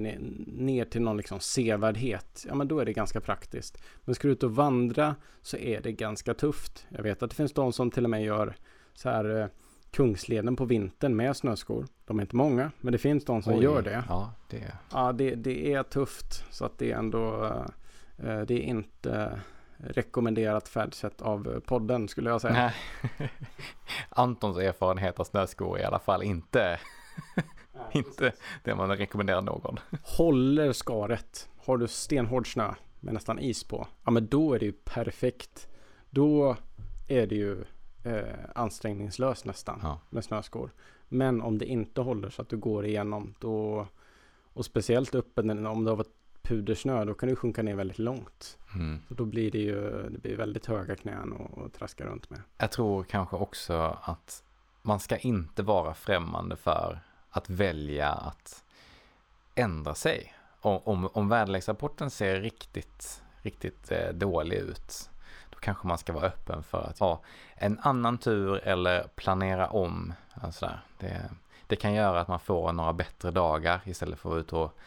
ner, till någon liksom sevärdhet, ja men då är det ganska praktiskt. Men ska du ut och vandra så är det ganska tufft. Jag vet att det finns de som till och med gör så här eh, Kungsleden på vintern med snöskor. De är inte många, men det finns de som Oj, gör det. Ja, det Ja, det, det är tufft. Så att det är ändå, eh, det är inte rekommenderat färdsätt av eh, podden skulle jag säga. Nej. [laughs] Antons erfarenhet av snöskor är i alla fall inte, [laughs] inte det man rekommenderar någon. [laughs] Håller skaret, har du stenhård snö med nästan is på, ja men då är det ju perfekt. Då är det ju eh, ansträngningslöst nästan Ja. med snöskor. Men om det inte håller så att du går igenom då och speciellt uppe när- om det har varit pudersnö då kan du sjunka ner väldigt långt. Mm. Så då blir det ju det blir väldigt höga knän och, och traska runt med. Jag tror kanske också att man ska inte vara främmande för att välja att ändra sig. Om, om, om väderleksrapporten ser riktigt, riktigt eh, dålig ut, kanske man ska vara öppen för att ha en annan tur eller planera om. Alltså. Det, det kan göra att man får några bättre dagar istället för att vara ute och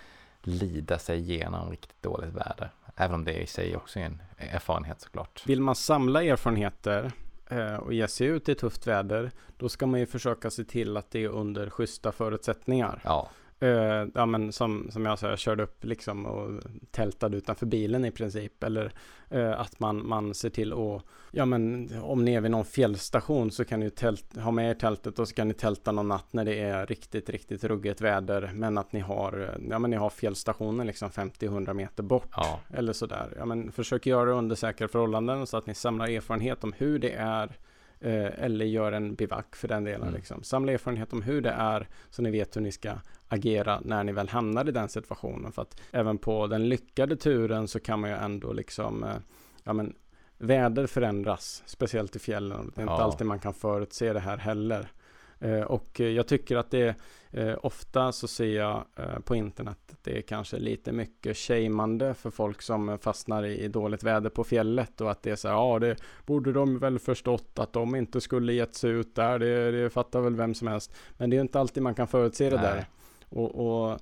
lida sig igenom riktigt dåligt väder. Även om det i sig också är en erfarenhet såklart. Vill man samla erfarenheter eh, och ge sig ut i tufft väder då ska man ju försöka se till att det är under schyssta förutsättningar. Ja, Eh, ja men som, som jag sa, jag körde upp liksom och tältade utanför bilen i princip. Eller eh, att man, man ser till att, ja men om ni är vid någon fjällstation så kan ni tält, ha med er tältet och så kan ni tälta någon natt när det är riktigt, riktigt ruggigt väder. Men att ni har, eh, ja men ni har fjällstationen liksom 50-100 meter bort. ja, Eller sådär. Ja men försök göra det under säkra förhållanden så att ni samlar erfarenhet om hur det är eller gör en bivack för den delen. Mm. Liksom. Samla erfarenhet om hur det är så ni vet hur ni ska agera när ni väl hamnar i den situationen. För att även på den lyckade turen så kan man ju ändå liksom, eh, ja men väder förändras, speciellt i fjällen. Det är inte Ja. alltid man kan förutse det här heller. Eh, och eh, jag tycker att det eh, ofta så ser jag på internet att det är kanske lite mycket shameande för folk som fastnar i, dåligt väder på fjället och att det är så här, ja det borde de väl förstått att de inte skulle gett sig ut där, det, det fattar väl vem som helst. Men det är ju inte alltid man kan förutse det Nej. där. Och, och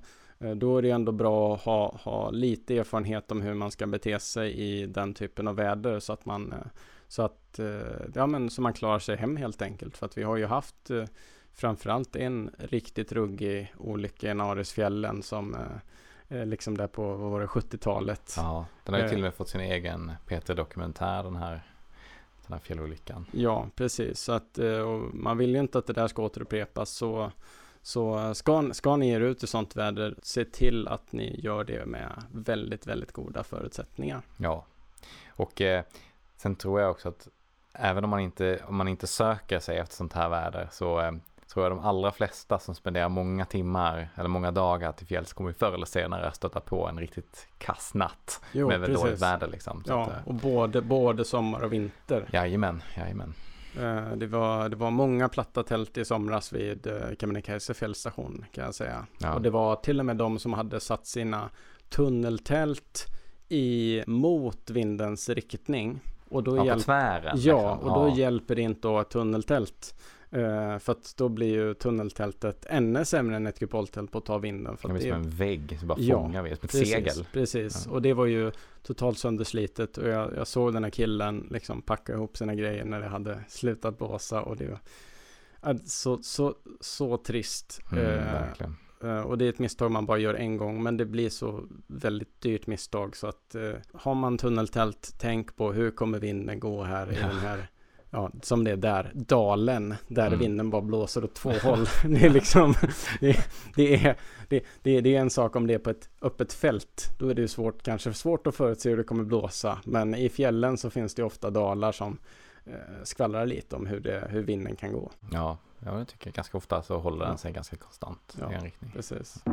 då är det ändå bra att ha, ha lite erfarenhet om hur man ska bete sig i den typen av väder så att man så att eh, ja, men, så man klarar sig hem helt enkelt. För att vi har ju haft eh, framförallt en riktigt ruggig olycka i Narisfjällen som eh, liksom där på vad var det, 70-talet. Ja, den har ju till och med fått sin egen P3-dokumentär den här, den här fjällolyckan. Ja, precis. Så att man vill ju inte att det där ska återupprepas. Så, så ska, ska ni ge er ut i sånt väder, se till att ni gör det med väldigt, väldigt goda förutsättningar. Ja, och eh, sen tror jag också att även om man inte, om man inte söker sig efter sånt här väder så eh, tror jag de allra flesta som spenderar många timmar eller många dagar till fjälls kommer förr eller senare stöta på en riktigt kass natt Jo, med väldigt dåligt väder liksom. Ja, att, eh, och både, både sommar och vinter. jajamän, jajamän. Eh, Det var, det var många platta tält i somras vid eh, Kebnekaise fjällstation kan jag säga. Ja. Och det var till och med de som hade satt sina tunneltält i mot vindens riktning. Och då Ja, på hjälp, tvären. ja, liksom. och då Ja. hjälper det inte att ha ett tunneltält. Eh, för att då blir ju tunneltältet ännu sämre än ett kupoltält på att ta vinden. För Det blir det som en vägg som bara Ja, fångar vid, som ett Precis, segel. precis. Ja. och det var ju totalt sönderslitet och jag, jag såg den här killen liksom packa ihop sina grejer när det hade slutat blåsa och det var ja, så, så, så trist. Mm, eh, och det är ett misstag man bara gör en gång men det blir så väldigt dyrt misstag så att eh, har man tunneltält tänk på hur kommer vinden gå här i Ja. den här Ja, som det är där, dalen, där Mm. vinden bara blåser åt två håll. [laughs] Det är liksom, det, det, är, det, det, det är en sak om det är på ett öppet fält. Då är det ju svårt, kanske svårt att förutse hur det kommer blåsa. Men i fjällen så finns det ofta dalar som eh, skvallrar lite om hur, det, hur vinden kan gå. Ja, ja, jag tycker ganska ofta så håller den sig ganska konstant Ja. i en riktning. Precis.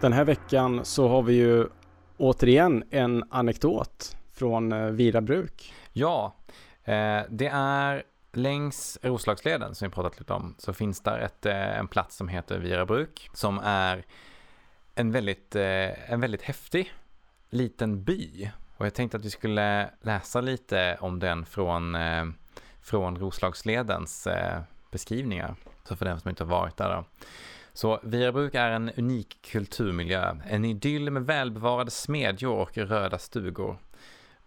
Den här veckan så har vi ju återigen en anekdot från eh, Virabruk. Ja, eh, det är längs Roslagsleden som vi pratat lite om så finns där ett, eh, en plats som heter Virabruk som är en väldigt, en väldigt häftig liten by. Och jag tänkte att vi skulle läsa lite om den från, från Roslagsledens eh, beskrivningar. Så för den som inte har varit där då. Så Virabruk är en unik kulturmiljö, en idyll med välbevarade smedjor och röda stugor.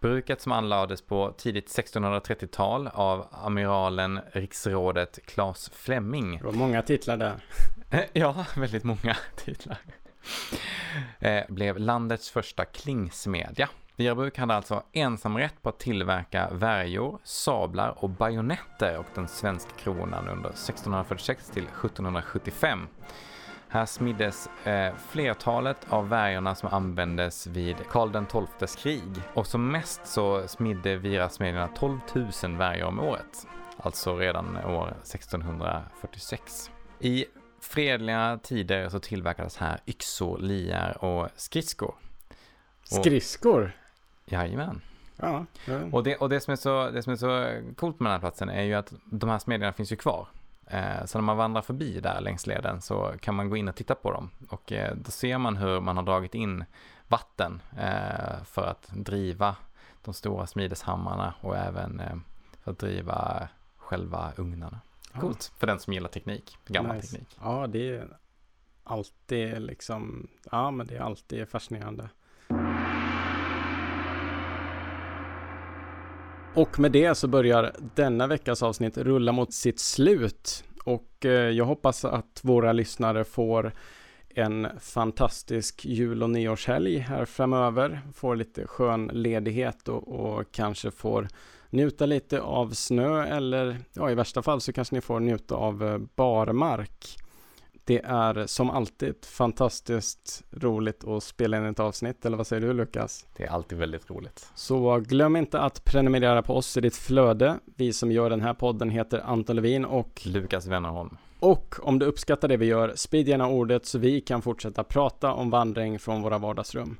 Bruket som anlades på tidigt 1630-tal av amiralen riksrådet Claes Fleming. Det var många titlar där. [laughs] Ja, väldigt många titlar. Eh, blev landets första klingsmedja. Virabruk hade alltså ensamrätt på att tillverka värjor, sablar och bajonetter och den svenska kronan under 1646 till 1775. Här smiddes eh, flertalet av värjorna som användes vid Karl XIIs krig. Och som mest så smidde Virasmedierna 12 000 värjor om året. Alltså redan år 1646. I fredliga tider så tillverkades här yxor, liar och skridskor. Skridskor. Jajamän. Ja, ja. Och det, och det, som är så, det som är så coolt med den här platsen är ju att de här smedjorna finns ju kvar. Eh, så när man vandrar förbi där längs leden så kan man gå in och titta på dem. Och eh, då ser man hur man har dragit in vatten eh, för att driva de stora smideshammarna och även eh, för att driva själva ugnarna. Coolt för den som gillar teknik, gammal Nice. teknik. Ja, det är alltid liksom, ja men det är alltid fascinerande. Och med det så börjar denna veckas avsnitt rulla mot sitt slut. Och eh, jag hoppas att våra lyssnare får en fantastisk jul och nyårshelg här framöver. Får lite skön ledighet och, och kanske får njuta lite av snö eller ja, i värsta fall så kanske ni får njuta av eh, barmark. Det är som alltid fantastiskt roligt att spela in ett avsnitt, eller vad säger du Lukas? Det är alltid väldigt roligt. Så glöm inte att prenumerera på oss i ditt flöde. Vi som gör den här podden heter Anton Levin och Lukas Wennerholm. och om du uppskattar det vi gör, sprid gärna ordet så vi kan fortsätta prata om vandring från våra vardagsrum.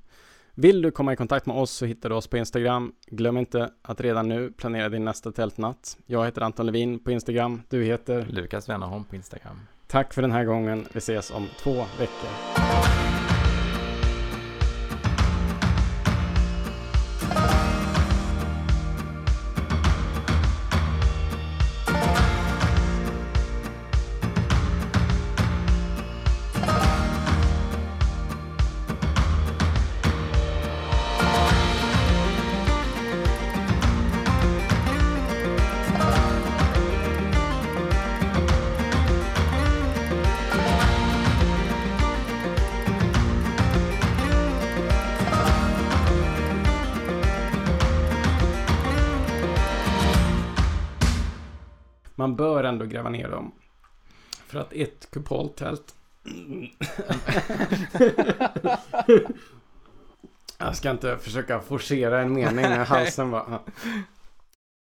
Vill du komma i kontakt med oss så hittar du oss på Instagram. Glöm inte att redan nu planera din nästa tältnatt. Jag heter Anton Levin på Instagram. Du heter? Lukas Wennerholm på Instagram. Tack för den här gången. Vi ses om två veckor. Ett kupoltält... [laughs] Jag ska inte försöka forcera en mening när halsen bara...